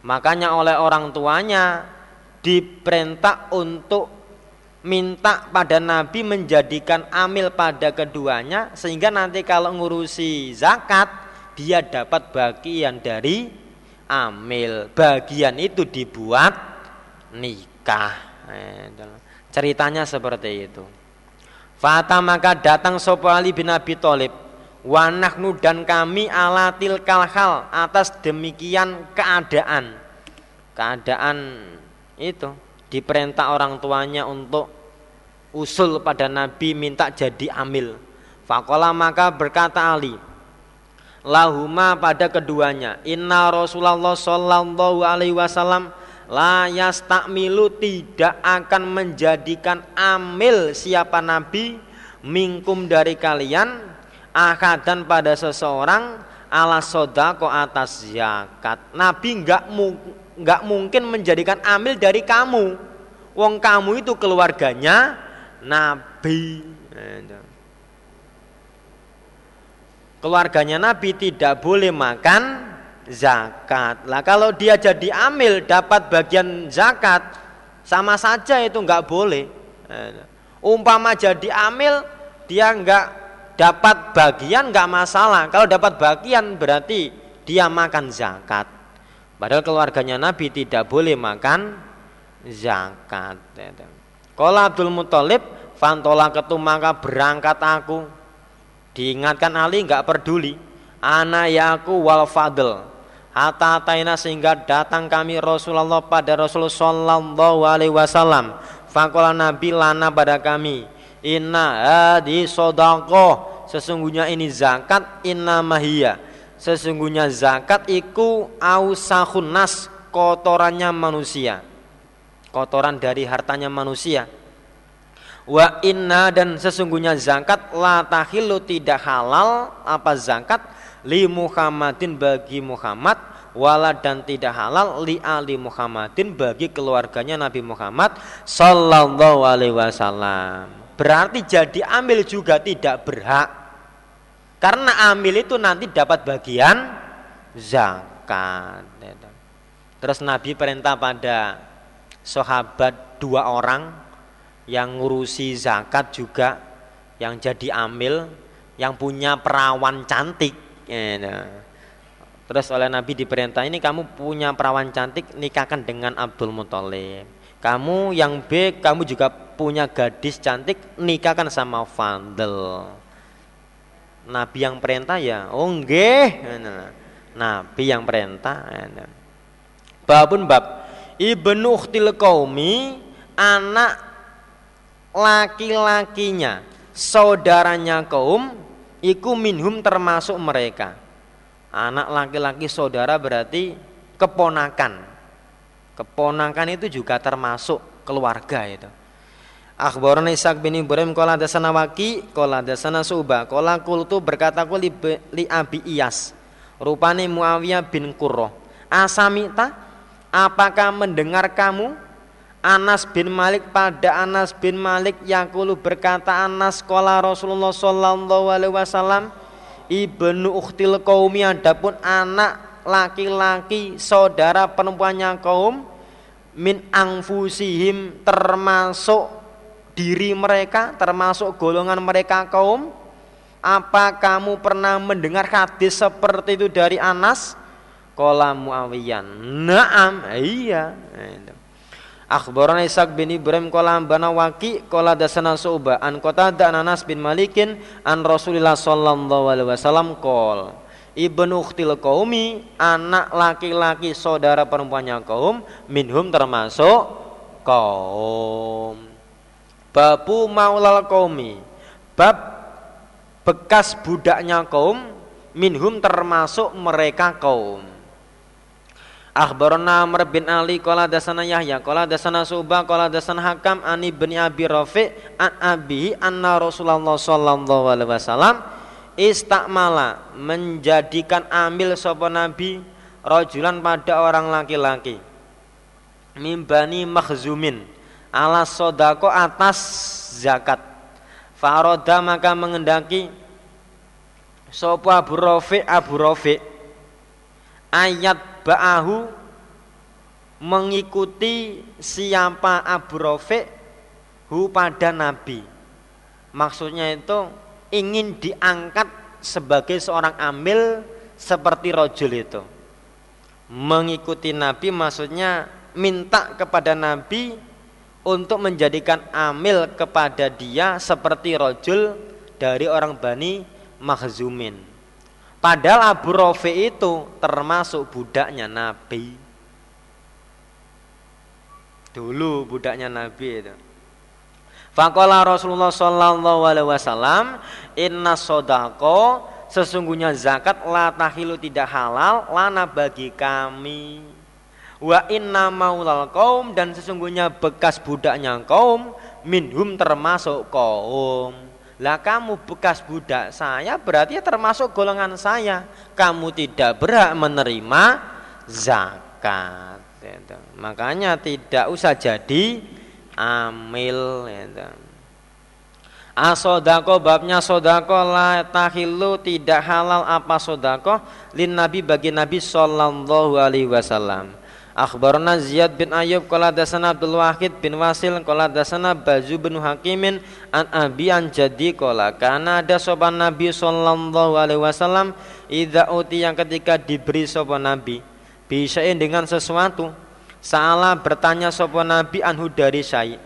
Makanya oleh orang tuanya diperintah untuk minta pada Nabi menjadikan amil pada keduanya sehingga nanti kalau ngurusi zakat dia dapat bagian dari amil. Bagian itu dibuat nikah. Eh, ceritanya seperti itu. Fata maka datang sopo Ali bin Abi Thalib. Wanahnu dan kami ala tilkal hal atas demikian keadaan. Keadaan itu diperintah orang tuanya untuk usul pada Nabi minta jadi amil. Fakola maka berkata Ali Lahuma pada keduanya Inna Rasulullah Sallallahu Alaihi Wasallam layas takmilu tidak akan menjadikan amil siapa nabi mingkum dari kalian akadan pada seseorang ala sodako atas zakat. Nabi nggak nggak mungkin menjadikan amil dari kamu wong kamu itu keluarganya nabi keluarganya nabi tidak boleh makan zakat. Lah kalau dia jadi amil dapat bagian zakat sama saja itu nggak boleh. Eh, umpama jadi amil dia nggak dapat bagian nggak masalah. Kalau dapat bagian berarti dia makan zakat. Padahal keluarganya Nabi tidak boleh makan zakat. Kalau Abdul Muthalib fantola ketum maka berangkat aku. Diingatkan Ali nggak peduli. Anayaku wal fadl Hatta taina sehingga datang kami Rasulullah pada Rasul Sallallahu Alaihi Wasallam. Fakola Nabi lana pada kami. Inna hadi sodako. Sesungguhnya ini zakat inna mahia. Sesungguhnya zakat iku ausahun nas kotorannya manusia. Kotoran dari hartanya manusia. Wa inna dan sesungguhnya zakat la tahilu tidak halal apa zakat li Muhammadin bagi Muhammad wala dan tidak halal li ali Muhammadin bagi keluarganya Nabi Muhammad sallallahu alaihi wasallam. Berarti jadi amil juga tidak berhak. Karena amil itu nanti dapat bagian zakat. Terus Nabi perintah pada sahabat dua orang yang ngurusi zakat juga yang jadi amil yang punya perawan cantik Gitu. Terus oleh Nabi diperintah ini kamu punya perawan cantik nikahkan dengan Abdul Muthalib. Kamu yang B kamu juga punya gadis cantik nikahkan sama Fadl. Nabi yang perintah ya, oh nggih. Nabi yang perintah. Babun bab ibnu ukhtil qaumi anak laki-lakinya saudaranya kaum iku minhum termasuk mereka anak laki-laki saudara berarti keponakan keponakan itu juga termasuk keluarga itu Akhbarana Ishaq bin Ibrahim qala dasana Waqi qala dasana Suba qala qultu berkata ku li, li Abi Iyas rupane Muawiyah bin Qurrah. Asamita apakah mendengar kamu? Anas bin Malik pada Anas bin Malik yang kulu berkata Anas kola Rasulullah Sallallahu Alaihi Wasallam ibnu ukhtil kaumi adapun anak laki-laki saudara perempuannya kaum min angfusihim termasuk diri mereka termasuk golongan mereka kaum apa kamu pernah mendengar hadis seperti itu dari Anas? Kola Muawiyan Naam. Iya. Akhbarana Ishaq bin Ibrahim kola bana waki kola dasana su'ba an kota Anas bin Malikin an Rasulullah sallallahu alaihi wasallam kol Ibnu ukhtil kaumi anak laki-laki saudara perempuannya kaum minhum termasuk kaum Babu maulal kaumi Bab bekas budaknya kaum Minhum termasuk mereka kaum. Akhbarana Amr bin Ali Qala dasana Yahya Qala dasana Subah Qala dasana Hakam Ani bin Abi Rafi An Abi Anna Rasulullah Sallallahu Alaihi Wasallam Istakmala Menjadikan amil sopo Nabi Rojulan pada orang laki-laki. Mimbani makhzumin ala sodako atas zakat. Faroda maka mengendaki sopo Abu Rafi Abu Rafi. Ayat ba'ahu mengikuti siapa Abu Rafi hu pada Nabi. Maksudnya itu ingin diangkat sebagai seorang amil seperti rojul itu. Mengikuti Nabi maksudnya minta kepada Nabi untuk menjadikan amil kepada dia seperti rojul dari orang Bani Makhzumin. Padahal Abu Rafi itu termasuk budaknya Nabi. Dulu budaknya Nabi itu. Fakola Rasulullah Sallallahu Alaihi Wasallam, Inna sodako sesungguhnya zakat la tahilu tidak halal lana bagi kami wa inna maulal kaum dan sesungguhnya bekas budaknya kaum minhum termasuk kaum lah kamu bekas budak saya berarti ya termasuk golongan saya kamu tidak berhak menerima zakat gitu. makanya tidak usah jadi amil gitu. Asodako babnya sodako la tahilu tidak halal apa sodako lin nabi bagi nabi sallallahu alaihi wasallam Akhbarana Ziyad bin Ayyub qala dasana Abdul Wahid bin Wasil qala dasana Bazu bin Hakimin an Abi an jadi qala kana ada sopan Nabi sallallahu alaihi wasallam idza uti yang ketika diberi sopan Nabi? Bisain dengan sesuatu. Salah bertanya sopan Nabi anhu dari syai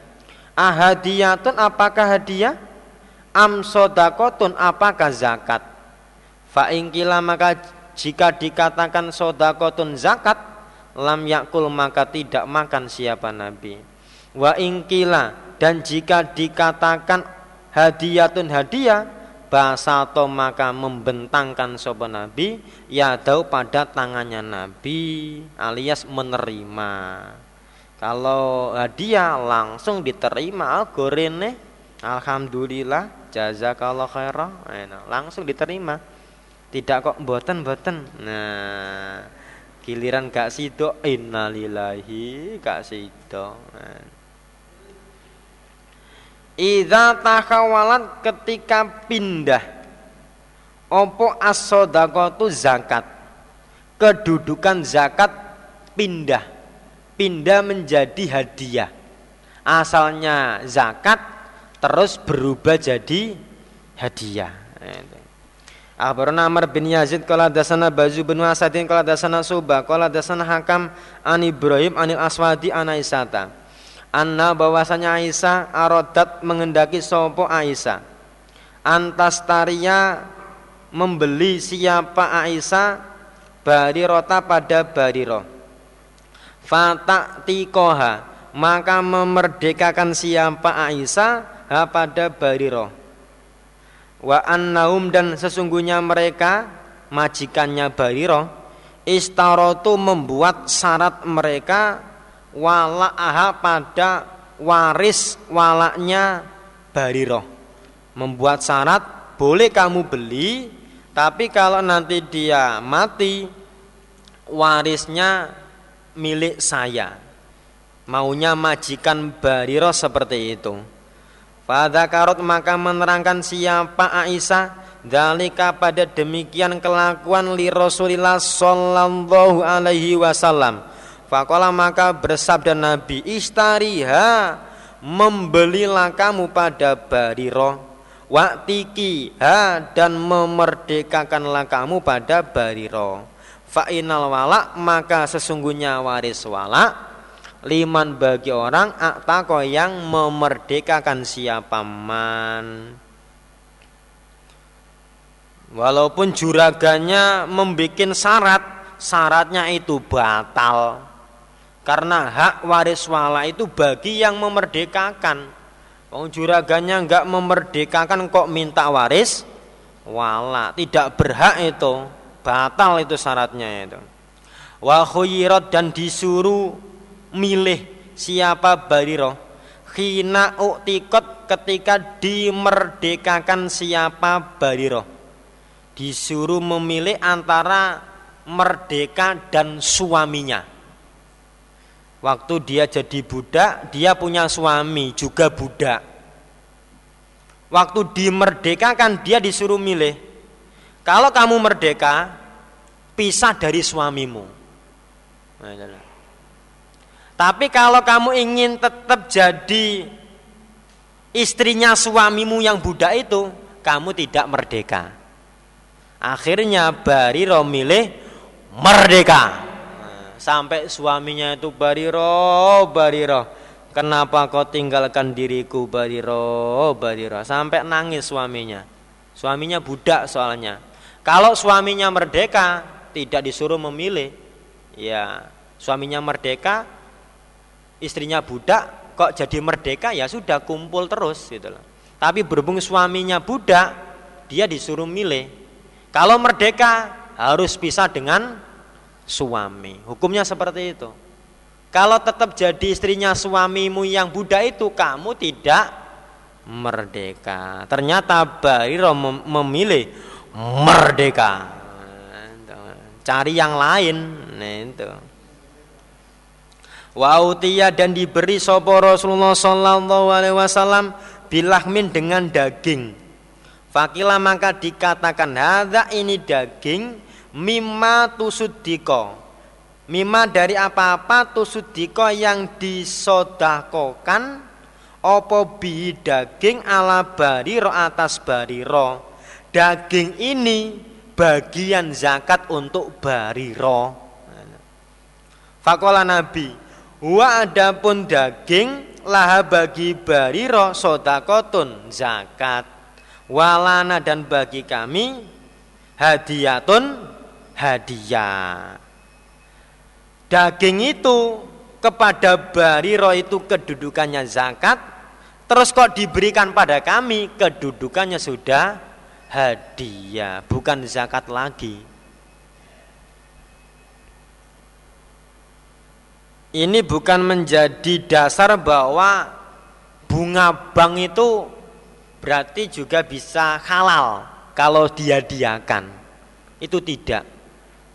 ahadiyatun apakah hadiah? Am sodakotun apakah zakat? Fa ingkila maka jika dikatakan sodakotun zakat lam yakul maka tidak makan siapa nabi. Wa ingkila dan jika dikatakan hadiyatun hadiah basato maka membentangkan sopan nabi ya tahu pada tangannya nabi alias menerima. Kalau hadiah langsung diterima gorene alhamdulillah jazakallah khairah langsung diterima. Tidak kok boten boten nah giliran gak sido innalillahi gak sido Iza takawalan ketika pindah Opo as tu zakat? Kedudukan zakat pindah Pindah menjadi hadiah. Asalnya zakat Terus berubah jadi hadiah Akhbarana Amr bin Yazid qala dasana Bazu bin Asadin qala dasana Subah qala dasana Hakam an Ibrahim anil Aswadi an Aisyata. Anna bahwasanya Aisyah arodat mengendaki sopo Aisyah. Antastaria membeli siapa Aisyah barirota pada bariro. Fatak tikoha maka memerdekakan siapa Aisyah pada bariro wa annahum dan sesungguhnya mereka majikannya Bariro istarotu membuat syarat mereka walaaha pada waris walaknya Bariroh membuat syarat boleh kamu beli tapi kalau nanti dia mati warisnya milik saya. Maunya majikan Bariro seperti itu pada karot maka menerangkan siapa Aisyah. Dalika pada demikian kelakuan li Rasulillah sallallahu alaihi wasallam. Fakola maka bersabda Nabi istariha membelilah kamu pada Bariro. Waktiki ha dan memerdekakanlah kamu pada bariro. Fa'inal wala maka sesungguhnya waris wala liman bagi orang aktako yang memerdekakan siapa man. Walaupun juraganya membuat syarat, syaratnya itu batal. Karena hak waris wala itu bagi yang memerdekakan Wong juraganya enggak memerdekakan kok minta waris wala, tidak berhak itu. Batal itu syaratnya itu. Wa dan disuruh milih siapa bariro khina uktikot ketika dimerdekakan siapa bariro disuruh memilih antara merdeka dan suaminya Waktu dia jadi budak, dia punya suami juga budak. Waktu dimerdekakan dia disuruh milih. Kalau kamu merdeka, pisah dari suamimu. Nah, Tapi kalau kamu ingin tetap jadi istrinya suamimu yang budak itu, kamu tidak merdeka. Akhirnya Bariro milih merdeka sampai suaminya itu Bariro, Bariro. Kenapa kau tinggalkan diriku Bariro, Bariro? Sampai nangis suaminya. Suaminya budak soalnya. Kalau suaminya merdeka, tidak disuruh memilih. Ya, suaminya merdeka, istrinya budak, kok jadi merdeka ya sudah kumpul terus gitu loh. Tapi berhubung suaminya budak, dia disuruh milih. Kalau merdeka harus pisah dengan suami. Hukumnya seperti itu. Kalau tetap jadi istrinya suamimu yang Buddha itu kamu tidak merdeka. Ternyata Bariro memilih merdeka. Cari yang lain. Nah itu. Wautia dan diberi sopo Rasulullah Sallallahu Alaihi Wasallam bilahmin dengan daging. Fakilah maka dikatakan hada ini daging mimma tusudiko mimma dari apa-apa tusudiko yang disodakokan opo bi daging ala bariro atas bariro daging ini bagian zakat untuk bariro fakola nabi wa adapun daging laha bagi bariro sodakotun zakat walana dan bagi kami hadiyatun hadiah. Daging itu kepada Bariro itu kedudukannya zakat, terus kok diberikan pada kami kedudukannya sudah hadiah, bukan zakat lagi. Ini bukan menjadi dasar bahwa bunga bank itu berarti juga bisa halal kalau dia diakan. Itu tidak.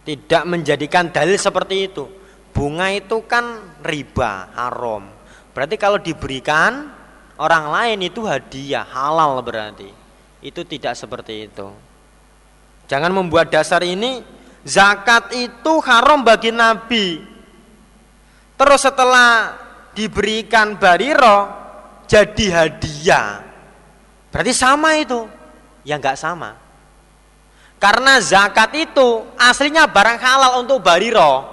Tidak menjadikan dalil seperti itu. Bunga itu kan riba, haram. Berarti kalau diberikan orang lain itu hadiah, halal berarti. Itu tidak seperti itu. Jangan membuat dasar ini zakat itu haram bagi Nabi. Terus setelah diberikan bariro jadi hadiah. Berarti sama itu. Ya enggak sama. Karena zakat itu aslinya barang halal untuk bariro.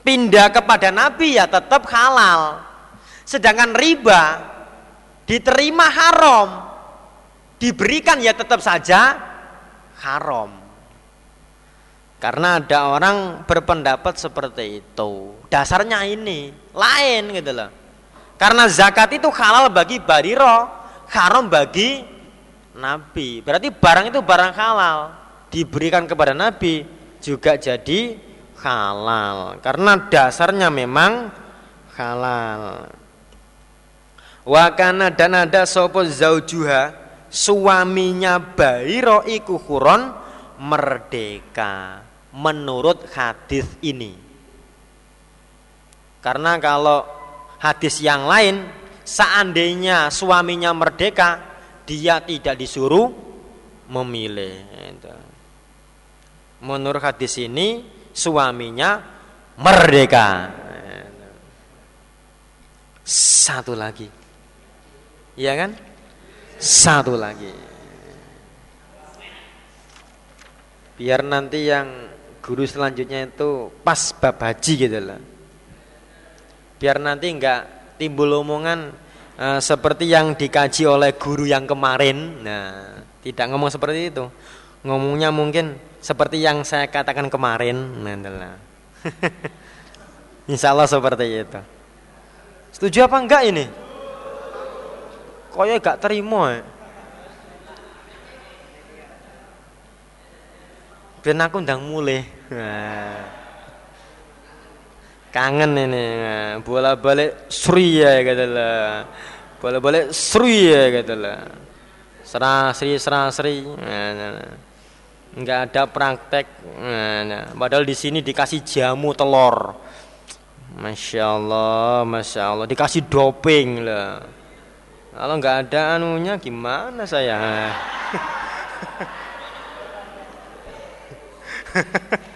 Pindah kepada Nabi ya tetap halal. Sedangkan riba diterima haram. Diberikan ya tetap saja haram. Karena ada orang berpendapat seperti itu. Dasarnya ini lain gitu loh. Karena zakat itu halal bagi bariro, haram bagi Nabi. Berarti barang itu barang halal. Diberikan kepada Nabi juga jadi halal. Karena dasarnya memang halal. Wakana dan ada sopo zaujuha suaminya Bairo iku huron merdeka menurut hadis ini. Karena kalau hadis yang lain seandainya suaminya merdeka dia tidak disuruh memilih. Menurut hadis ini suaminya merdeka. Satu lagi Iya kan? Satu lagi. Biar nanti yang guru selanjutnya itu pas bab haji gitu lah. Biar nanti enggak timbul omongan uh, seperti yang dikaji oleh guru yang kemarin. Nah, tidak ngomong seperti itu. Ngomongnya mungkin seperti yang saya katakan kemarin. Nah. Insya Allah seperti itu. Setuju apa enggak ini? Kaya gak terima ya. Ben aku ndang mulai. Kangen ini. Bola balik Sri ya katalah. Bola balik Sri ya katalah. Serasri serasri. Enggak ada praktek. Padahal di sini dikasih jamu telur. Masya Allah, Masya Allah Dikasih doping lah kalau nggak ada anunya gimana saya?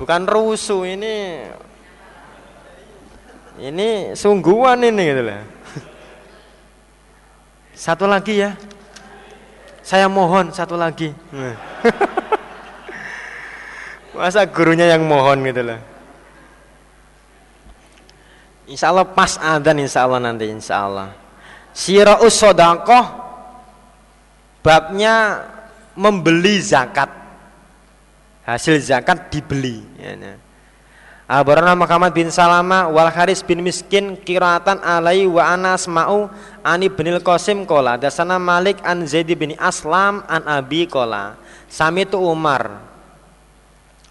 Bukan rusuh ini. Ini sungguhan ini gitu lah. Satu lagi ya. Saya mohon satu lagi. Masa gurunya yang mohon gitu lah. Insya Allah pas adan insya Allah nanti insya Allah. Sodakoh babnya membeli zakat hasil zakat dibeli ya, ya. Abarana Muhammad bin Salama wal Haris bin Miskin kiratan alai wa anas mau ani binil Qasim kola. Dasana Malik an Zaid bin Aslam an Abi kola. Sami tu Umar.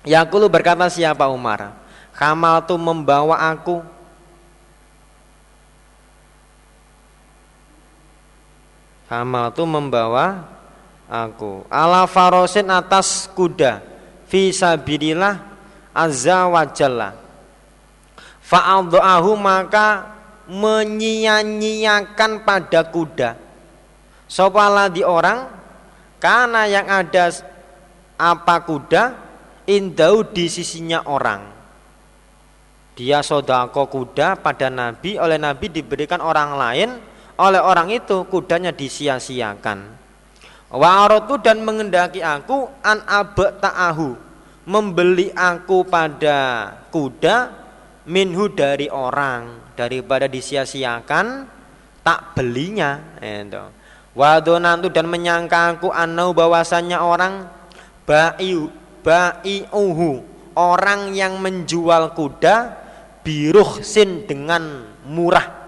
Yakulu berkata siapa Umar? Kamal tu membawa aku. Hamal itu membawa aku. Ala farosin atas kuda fi sabilillah azza wa jalla. Maka menyia-nyiakan pada kuda. Sopala di orang? Karena yang ada apa kuda indau di sisinya orang. Dia sodako kuda pada nabi oleh nabi diberikan orang lain oleh orang itu kudanya disia-siakan. Warotu dan mengendaki aku an ta'ahu. Membeli aku pada kuda minhu dari orang. Daripada disia-siakan tak belinya. Itu. Wadonantu dan menyangka aku anau bahwasannya orang ba'iu ba'iuhu. Orang yang menjual kuda biruh sin dengan murah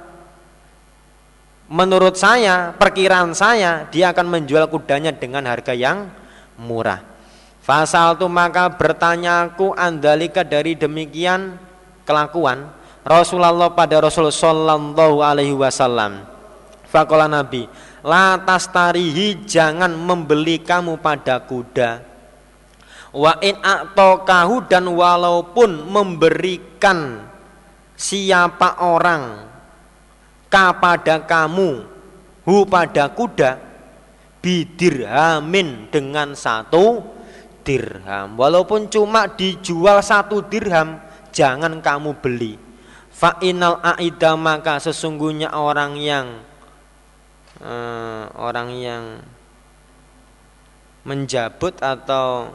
menurut saya, perkiraan saya, dia akan menjual kudanya dengan harga yang murah. Fasal tu maka bertanyaku andalika dari demikian kelakuan Rasulullah pada Rasul Sallallahu Alaihi Wasallam. Fakola Nabi, latas tarihi jangan membeli kamu pada kuda. Wa in kahu dan walaupun memberikan siapa orang kepada kamu hu pada kuda bidirhamin dengan satu dirham. Walaupun cuma dijual satu dirham jangan kamu beli. Fa inal aida maka sesungguhnya orang yang uh, orang yang menjabut atau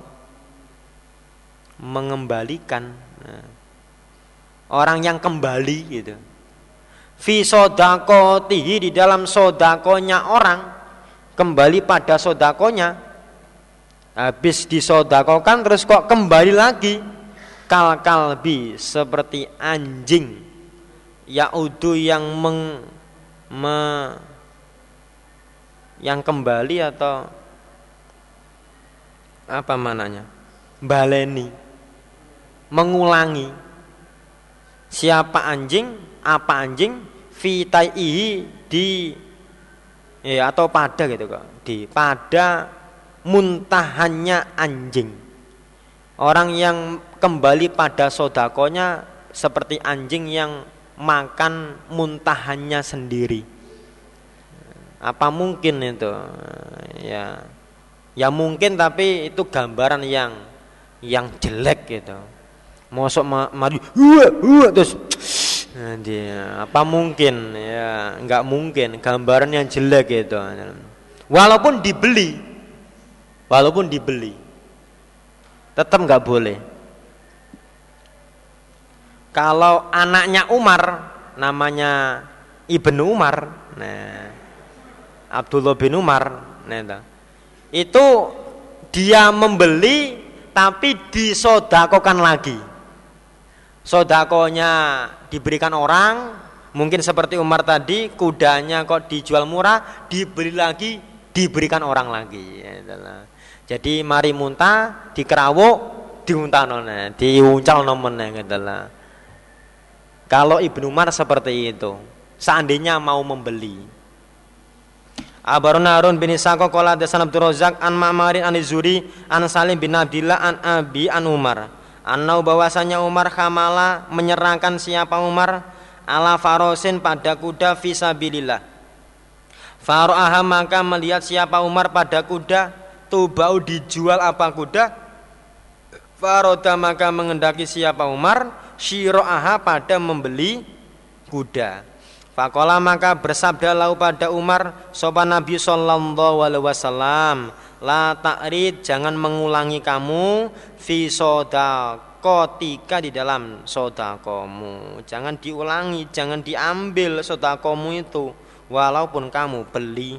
mengembalikan uh, orang yang kembali gitu fi sodakotihi di dalam sodakonya orang kembali pada sodakonya. Habis disodakokan terus kok kembali lagi? Kal kalbi seperti anjing. Yaudu yang meng me, yang kembali atau apa mananya baleni. Mengulangi. Siapa anjing apa anjing? Fitaihi di ya atau pada gitu kok. Di pada muntahannya anjing. Orang yang kembali pada sodakonya seperti anjing yang makan muntahannya sendiri. Apa mungkin itu? Ya ya mungkin tapi itu gambaran yang yang jelek gitu. Mosok mari terus nah, dia apa mungkin ya nggak mungkin gambaran yang jelek gitu. Walaupun dibeli walaupun dibeli tetap nggak boleh. Kalau anaknya Umar namanya Ibnu Umar nah Abdullah bin Umar nah, itu dia membeli tapi disodakokan lagi sodakonya diberikan orang mungkin seperti Umar tadi kudanya kok dijual murah dibeli lagi diberikan orang lagi jadi mari muntah dikerawuk diuntah nona diuncal nomornya gitu lah kalau Ibnu Umar seperti itu, seandainya mau membeli. Abarun Harun bin Isaqo qala dasan Abdul Razak an Ma'marin an Zuri an Salim bin Abdillah an Abi an Umar. Annau bahwasanya Umar khamala menyerahkan siapa Umar ala farosin pada kuda fisabilillah. Faro'aha maka melihat siapa Umar pada kuda tubau dijual apa kuda Faroda maka mengendaki siapa Umar syiro'aha pada membeli kuda. Fakola maka bersabda lau pada Umar sopan Nabi Sallallahu Alaihi Wasallam La takrid jangan mengulangi kamu Fi sodakotika di dalam sodakomu. Jangan diulangi, jangan diambil sodakomu itu Walaupun kamu beli.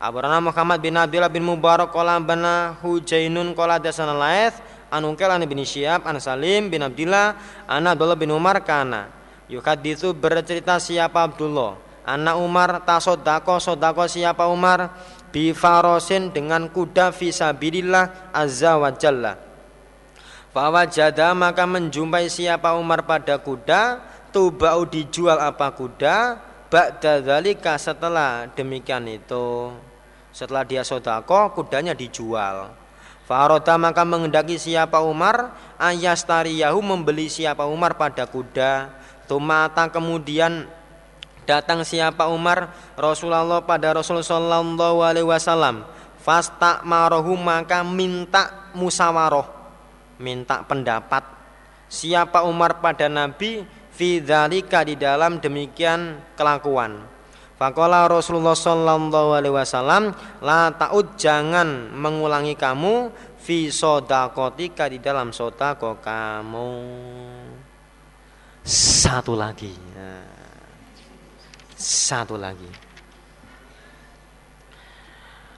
Abarana Muhammad bin Abdullah bin Mubarak Kola bana hujainun kola dasana anungkel an bin Syihab an Salim bin Abdullah an Abdullah bin Umar kana. Yukaditsu bercerita siapa Abdullah. Anak Umar tasodako sodako siapa Umar bifarosin dengan kuda fisabilillah azza wa jalla. Jada maka menjumpai siapa Umar pada kuda tubau dijual apa kuda ba'da setelah demikian itu. Setelah dia sodako kudanya dijual. Faroda maka mengendaki siapa Umar ayastariyahu membeli siapa Umar pada kuda. Tumata kemudian datang siapa Umar Rasulullah pada Rasul Sallallahu Alaihi Wasallam. Fasta marohu maka minta musawaroh, minta pendapat. Siapa Umar pada Nabi Fidzalika di dalam demikian kelakuan. Fakola Rasulullah Sallallahu Alaihi Wasallam la taud jangan mengulangi kamu fi sodakotika di dalam sodako kamu satu lagi nah, satu lagi.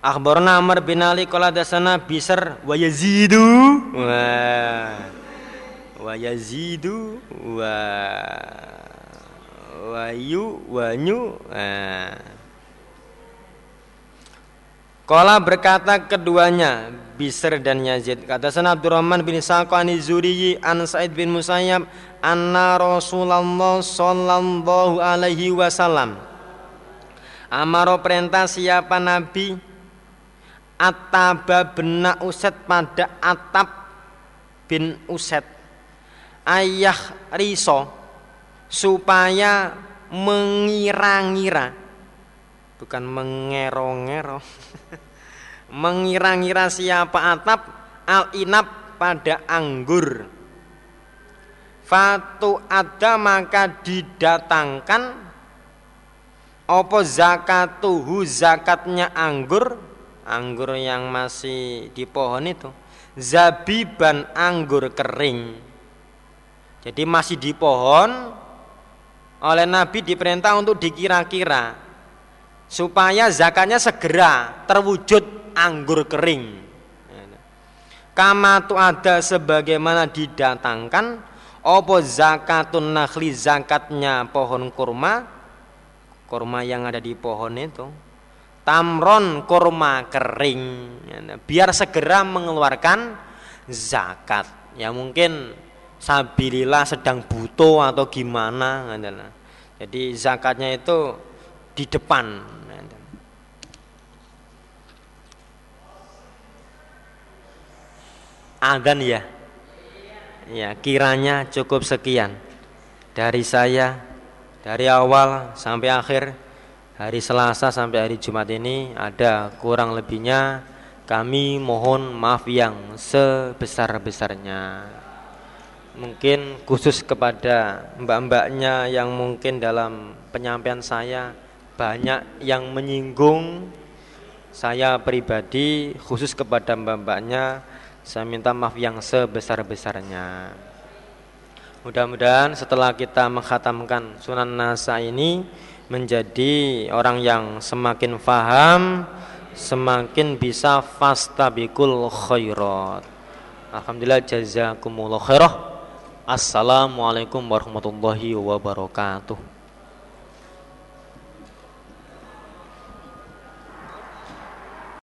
Akhbarna Amr bin Ali qala dasana bisar wa yazidu. Wa wa yazidu wa wayu wanyu nah. Kala berkata keduanya Bisr dan Yazid. Kata sana Abdurrahman bin Saqo an Zuriyi an Sa'id bin Musayyab anna Rasulullah sallallahu alaihi wasallam. Amaro perintah siapa nabi? Ataba bin Uset pada Atab bin Uset ayah Riso supaya mengira-ngira. Bukan mengero-ngero. Mengira-ngira siapa atap al inap pada anggur fatu ada maka didatangkan. Opo zakatuhu zakatnya anggur? Anggur yang masih di pohon itu. Zabiban anggur kering. Jadi masih di pohon. Oleh Nabi diperintah untuk dikira-kira. Supaya zakatnya segera terwujud anggur kering. Kama tu ada sebagaimana didatangkan opo zakatun nakhli zakatnya pohon kurma? Kurma yang ada di pohon itu. Tamron kurma kering. Biar segera mengeluarkan zakat. Ya mungkin sabilillah sedang butuh atau gimana Jadi zakatnya itu di depan. Adan ya. Ya, kiranya cukup sekian. Dari saya dari awal sampai akhir hari Selasa sampai hari Jumat ini ada kurang lebihnya. Kami mohon maaf yang sebesar-besarnya. Mungkin khusus kepada mbak-mbaknya yang mungkin dalam penyampaian saya banyak yang menyinggung. Saya pribadi khusus kepada mbak-mbaknya saya minta maaf yang sebesar-besarnya. Mudah-mudahan setelah kita menghatamkan sunan nasa ini menjadi orang yang semakin faham semakin bisa fastabikul khairat. Alhamdulillah jazakumullah khairah. Assalamualaikum warahmatullahi wabarakatuh